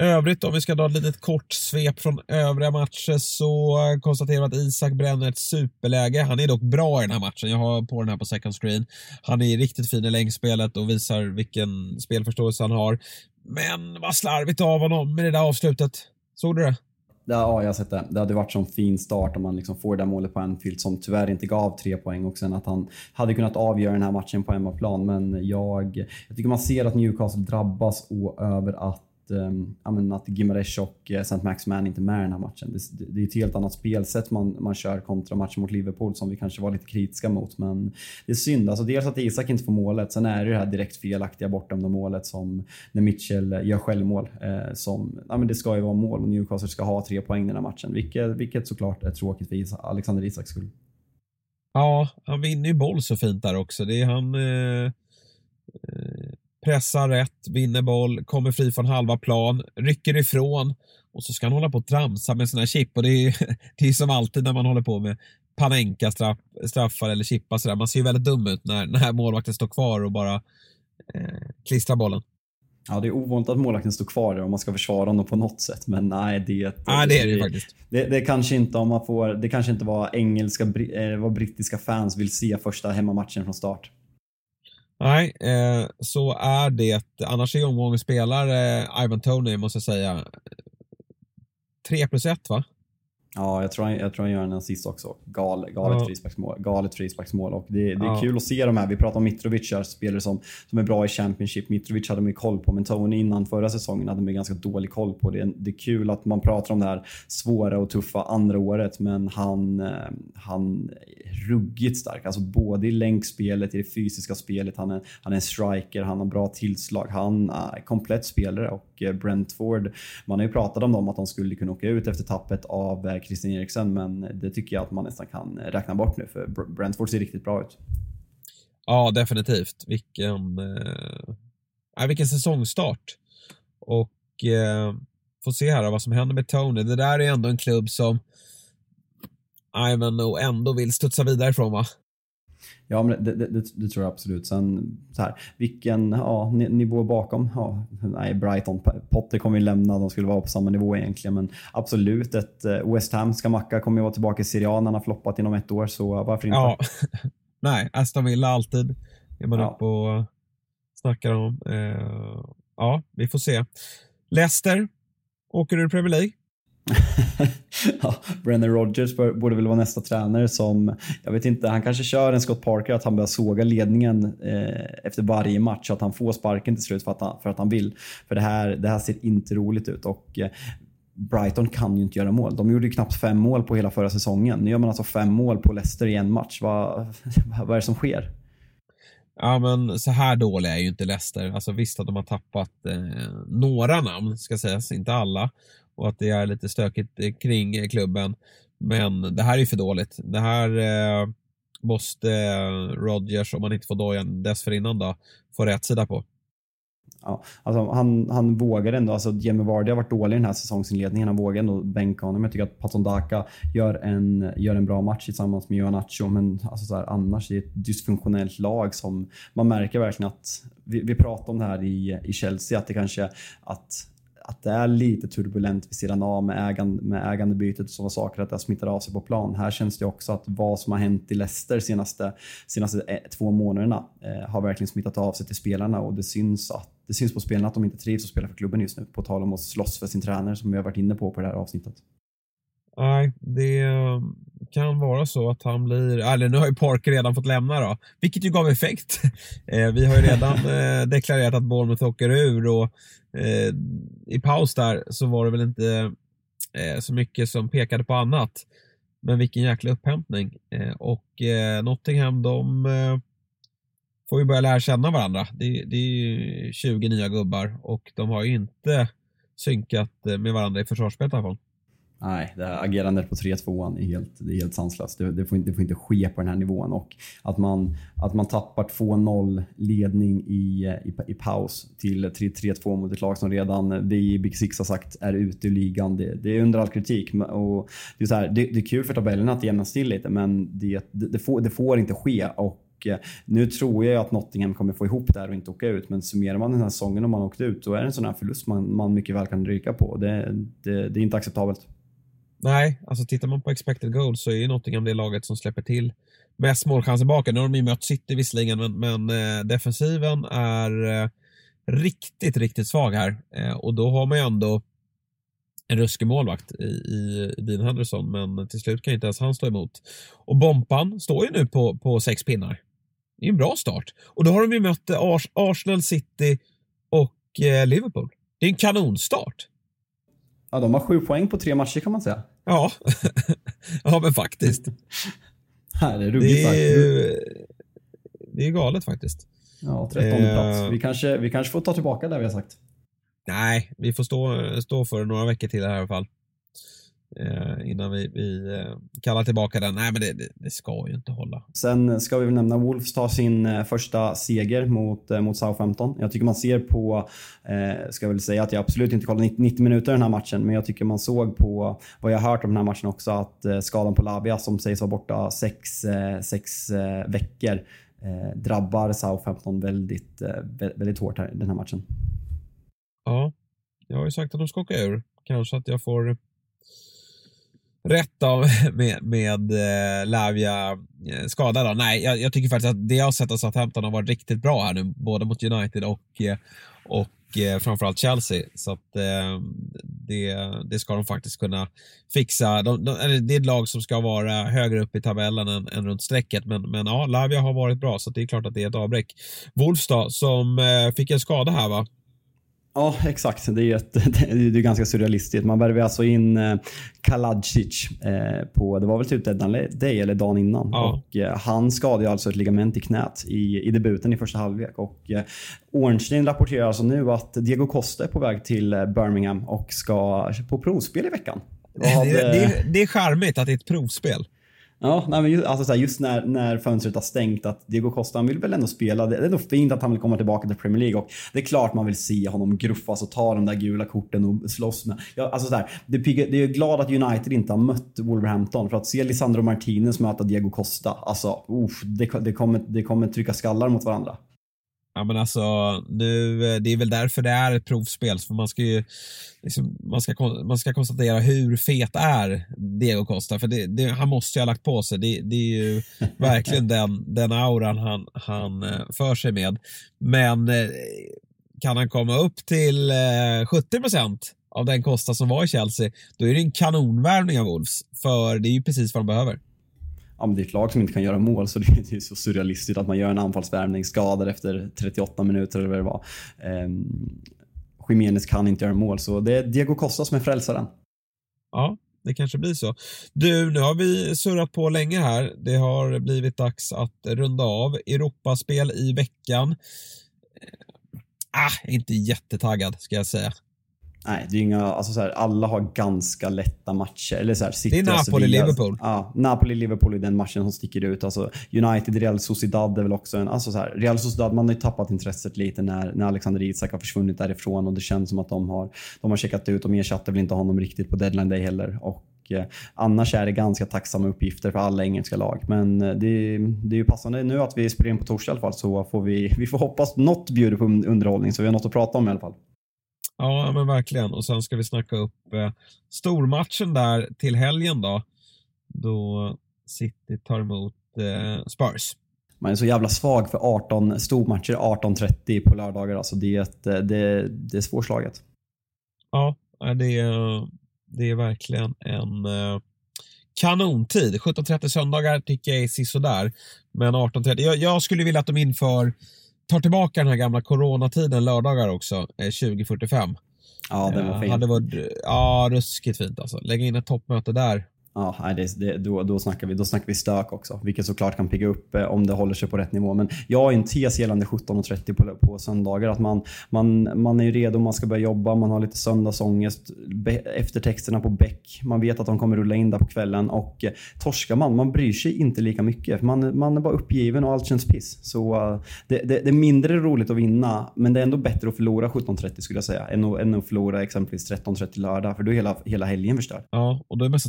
Övrigt om vi ska dra ett litet kort svep från övriga matcher så konstaterar vi att Isak bränner ett superläge. Han är dock bra i den här matchen. Jag har på den här på second screen. Han är riktigt fin i längdspelet och visar vilken spelförståelse han har. Men vad slarvigt av honom med det där avslutet. Såg du det? Ja, jag har sett det. Det hade varit en fin start om man liksom får det där målet på Anfield som tyvärr inte gav tre poäng och sen att han hade kunnat avgöra den här matchen på hemmaplan. Men jag, jag tycker man ser att Newcastle drabbas över att um, att eh, Gimaresh och eh, St. Maximan inte är med i den här matchen. Det, det, är ett helt annat spelsätt man, man kör kontra matchen mot Liverpool som vi kanske var lite kritiska mot. Men det är synd. Alltså dels att Isak inte får målet, sen är det det här direkt felaktiga bortdömda målet som när Mitchell eh, gör självmål. Eh, som, ja, men det ska ju vara mål och Newcastle ska ha tre poäng i den här matchen. Vilket, vilket såklart är tråkigt för Alexander Isaks skull. Ja, han vinner ju boll så fint där också. Det är han... Eh pressar rätt, vinner boll, kommer fri från halva plan, rycker ifrån och så ska han hålla på och tramsa med här chip och det är, det är som alltid när man håller på med Panenka straff, straffar eller chippar sådär. Man ser ju väldigt dum ut när, när målvakten står kvar och bara eh, klistrar bollen. Ja, det är ovanligt att målvakten står kvar där om man ska försvara honom på något sätt. Men nej, det, nej, det är det, det faktiskt. Det, det, kanske inte om man får, det kanske inte var engelska, eh, vad brittiska fans vill se första hemmamatchen från start. Nej, eh, så är det. Annars är omgången spelare Ivan Tony, måste jag säga. 3 plus 1 va? Ja, jag tror, han, jag tror han gör en assist också. Gal, galet, ja. frisparksmål, galet frisparksmål. Och det, det är ja. kul att se de här. Vi pratar om Mitrovic, här, spelare som, som är bra i Championship. Mitrovic hade man ju koll på, men Tony innan förra säsongen hade man ganska dålig koll på. Det, det är kul att man pratar om det här svåra och tuffa andra året, men han, eh, han ruggigt stark. Alltså både i länkspelet, i det fysiska spelet. Han är, han är en striker, han har bra tillslag. Han är komplett spelare och eh, Brentford, man har ju pratat om dem att de skulle kunna åka ut efter tappet av eh, Christian Eriksen, men det tycker jag att man nästan kan räkna bort nu, för Brentford ser riktigt bra ut. Ja, definitivt. Vilken, eh, vilken säsongstart. Och eh, får se här vad som händer med Tony. Det där är ändå en klubb som Ivan nog ändå vill studsa vidare ifrån va? Ja, men det, det, det, tror jag absolut. Sen så här, vilken ja, nivå bakom? Ja, nej, Brighton, Potter kommer ju lämna, de skulle vara på samma nivå egentligen. Men absolut, ett eh, West Ham, Skamacka kommer ju vara tillbaka i Serie när han har floppat inom ett år, så varför inte? Ja, nej, Aston Villa alltid är man ja. uppe och snackar om. Uh, ja, vi får se. Leicester, åker du Premier League? ja, Brennan Rodgers borde väl vara nästa tränare som, jag vet inte, han kanske kör en Scott Parker att han börjar såga ledningen eh, efter varje match, att han får sparken till slut för att han, för att han vill. För det här, det här ser inte roligt ut och eh, Brighton kan ju inte göra mål. De gjorde ju knappt fem mål på hela förra säsongen. Nu gör man alltså fem mål på Leicester i en match. Vad, vad är det som sker? Ja men så här dåliga är ju inte Leicester. Alltså visst att de har tappat eh, några namn ska sägas, inte alla och att det är lite stökigt eh, kring eh, klubben. Men det här är för dåligt. Det här eh, måste eh, Rodgers, om han inte får dojan dessförinnan då, få rätt sida på. Ja, alltså han, han vågar ändå, alltså Jamie Vardy har varit dålig i den här säsongsinledningen. Han vågar ändå bänka honom. Jag tycker att Patson Daka gör en, gör en bra match tillsammans med Johan Nacho, men alltså så här, annars är det ett dysfunktionellt lag som man märker verkligen att, vi, vi pratade om det här i, i Chelsea, att det kanske att att det är lite turbulent vid sidan av med, ägande, med ägandebytet och sådana saker, att det smittar av sig på plan. Här känns det också att vad som har hänt i Leicester senaste, senaste ett, två månaderna eh, har verkligen smittat av sig till spelarna och det syns, att, det syns på spelarna att de inte trivs att spela för klubben just nu. På tal om att slåss för sin tränare som vi har varit inne på på det här avsnittet. Nej, det kan vara så att han blir, eller nu har ju Parker redan fått lämna då, vilket ju gav effekt. Eh, vi har ju redan eh, deklarerat att Bournemouth åker ur och eh, i paus där så var det väl inte eh, så mycket som pekade på annat. Men vilken jäkla upphämtning. Eh, och eh, Nottingham, de får ju börja lära känna varandra. Det, det är ju 20 nya gubbar och de har ju inte synkat med varandra i försvarsspelet i alla fall. Nej, det här agerandet på 3-2 är helt, det är helt sanslöst. Det, det, får inte, det får inte ske på den här nivån. Och att man, att man tappar 2-0 ledning i, i, i paus till 3-2 mot ett lag som redan vi i Big Six har sagt är ute ur ligan. Det, det är under all kritik. Och det, är så här, det, det, är kul för tabellerna att jämnas till lite, men det, det, får, det får inte ske. Och eh, nu tror jag att Nottingham kommer få ihop det här och inte åka ut. Men summerar man den här säsongen om man åkt ut, då är det en sån här förlust man, man mycket väl kan ryka på. Det, det, det är inte acceptabelt. Nej, alltså tittar man på expected goals så är ju Nottingham det laget som släpper till mest målchanser bakom. Nu har de ju mött City visserligen, men, men eh, defensiven är eh, riktigt, riktigt svag här. Eh, och då har man ju ändå en ruskig målvakt i, i, Dean Henderson, men till slut kan inte ens han stå emot. Och Bompan står ju nu på, på sex pinnar. Det är en bra start. Och då har de ju mött Ars Arsenal, City och eh, Liverpool. Det är en kanonstart. Ja, de har sju poäng på tre matcher kan man säga. Ja, ja men faktiskt. Här är det, är, det är galet faktiskt. Ja, trettonde eh, plats. Vi kanske, vi kanske får ta tillbaka det vi har sagt. Nej, vi får stå, stå för några veckor till här i alla fall. Eh, innan vi, vi eh, kallar tillbaka den. Nej, men det, det, det, ska ju inte hålla. Sen ska vi väl nämna Wolves tar sin eh, första seger mot, mot Southampton. Jag tycker man ser på, eh, ska jag väl säga att jag absolut inte kollade 90 minuter den här matchen, men jag tycker man såg på vad jag hört om den här matchen också att eh, skadan på Labia som sägs vara borta sex, eh, sex eh, veckor drabbar Southampton väldigt, väldigt hårt här, den här matchen. Ja, jag har ju sagt att de ska åka ur. Kanske att jag får rätt av med, med eh, Lavia eh, skadad. Då. Nej, jag, jag, tycker faktiskt att det jag har sett av Southampton har varit riktigt bra här nu, både mot United och, eh, och eh, framförallt Chelsea. Så att eh, det, det ska de faktiskt kunna fixa. De, de, det är ett lag som ska vara högre upp i tabellen än, än runt strecket, men, men ja, Lavia har varit bra, så det är klart att det är ett avbräck. Wolves då, som eh, fick en skada här va? Ja, exakt. Det är, ett, det är ganska surrealistiskt. Man värvade alltså in eh, Kaladzic eh, på, det var väl typ deadline day eller dagen innan. Ja. Och, eh, han skadade alltså ett ligament i knät i, i debuten i första halvlek. Och, Ornstein rapporterar alltså nu att Diego Costa är på väg till Birmingham och ska på provspel i veckan. Hade... Det, det, det är charmigt att det är ett provspel. Ja, nej, men just, alltså så här, just när, när fönstret har stängt att Diego Costa vill väl ändå spela. Det är ändå fint att han vill komma tillbaka till Premier League och det är klart man vill se honom gruffas och ta de där gula korten och slåss med. Ja, alltså så här, det, det är glad att United inte har mött Wolverhampton för att se Lisandro Martinez möta Diego Costa, alltså uff, det, det, kommer, det kommer trycka skallar mot varandra. Ja men alltså, nu, det är väl därför det är ett provspel. För man ska ju liksom, man, ska, man ska konstatera hur fet är Diego Costa. För det, det, han måste ju ha lagt på sig. Det, det är ju verkligen den, den auran han, han eh, för sig med. Men eh, kan han komma upp till 70 eh, procent av den Costa som var i Chelsea, då är det en kanonvärvning av Wolves. För det är ju precis vad de behöver ja, men det är ett lag som inte kan göra mål så det är så surrealistiskt att man gör en anfallsvärvning skadad efter 38 minuter eller vad det var. Um, Jiménez kan inte göra mål så det är Diego Costa som är frälsaren. Ja, det kanske blir så. Du, nu har vi surrat på länge här. Det har blivit dags att runda av. Europaspel i veckan. Eh, ah, inte jättetaggad ska jag säga. Nej, det är inga, alltså så här, alla har ganska lätta matcher. Eller så här, det är Napoli-Liverpool. Ja, Napoli-Liverpool är den matchen som sticker ut. Alltså, United, Real Sociedad är väl också en... Alltså så här, Real Sociedad, man har ju tappat intresset lite när, när Alexander Isak har försvunnit därifrån och det känns som att de har, de har checkat ut. De ersatte väl inte honom riktigt på deadline day heller. Och Eh, annars är det ganska tacksamma uppgifter för alla engelska lag. Men eh, det, det är ju passande nu att vi spelar in på torsdag i alla fall så får vi, vi får hoppas något bjuder på underhållning så vi har något att prata om i alla fall. Ja, men verkligen. Och sen ska vi snacka upp eh, stormatchen där till helgen då. Då City tar emot eh, Spurs. Man är så jävla svag för 18 stormatcher 18.30 på lördagar. Alltså det, är ett, det, det är svårslaget. Ja, det är, det är verkligen en eh, kanontid. 17.30 söndagar tycker jag är sisådär. Men 18.30, jag, jag skulle vilja att de inför, tar tillbaka den här gamla coronatiden lördagar också, eh, 2045. Ja, det var eh, fint. Hade varit, ja, ruskigt fint alltså. Lägga in ett toppmöte där. Ja, det, det, då, då, snackar vi, då snackar vi stök också, vilket såklart kan pigga upp eh, om det håller sig på rätt nivå. Men jag har en tes gällande 17.30 på, på söndagar. Att man, man, man är redo, man ska börja jobba, man har lite söndagsångest. Be, eftertexterna på bäck, man vet att de kommer rulla in där på kvällen. Och eh, torskar man, man bryr sig inte lika mycket. Man, man är bara uppgiven och allt känns piss. Så uh, det, det, det är mindre roligt att vinna, men det är ändå bättre att förlora 17.30 skulle jag säga, än att, än att förlora exempelvis 13.30 lördag. För då är hela, hela helgen förstörd. Ja, och då är man så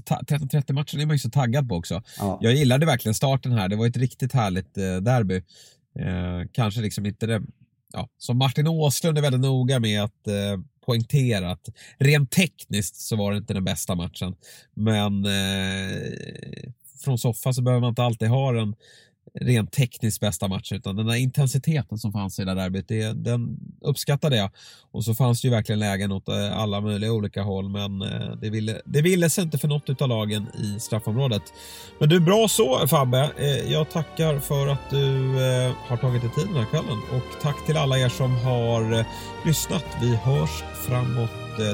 13.30-matchen är man ju så taggad på också. Ja. Jag gillade verkligen starten här. Det var ett riktigt härligt eh, derby. Eh, kanske liksom inte det, ja, som Martin Åslund är väldigt noga med att eh, poängtera att rent tekniskt så var det inte den bästa matchen. Men eh, från soffan så behöver man inte alltid ha den rent tekniskt bästa matchen utan den där intensiteten som fanns i det där derbyt, det, den uppskattade jag. Och så fanns det ju verkligen lägen åt eh, alla möjliga olika håll men eh, det ville, det ville sig inte för något av lagen i straffområdet. Men du, bra så Fabbe. Eh, jag tackar för att du har tagit dig tid den här kvällen och tack till alla er som har lyssnat. Vi hörs framåt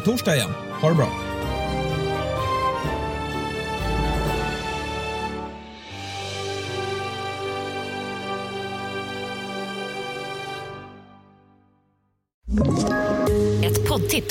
torsdag igen. Ha det bra!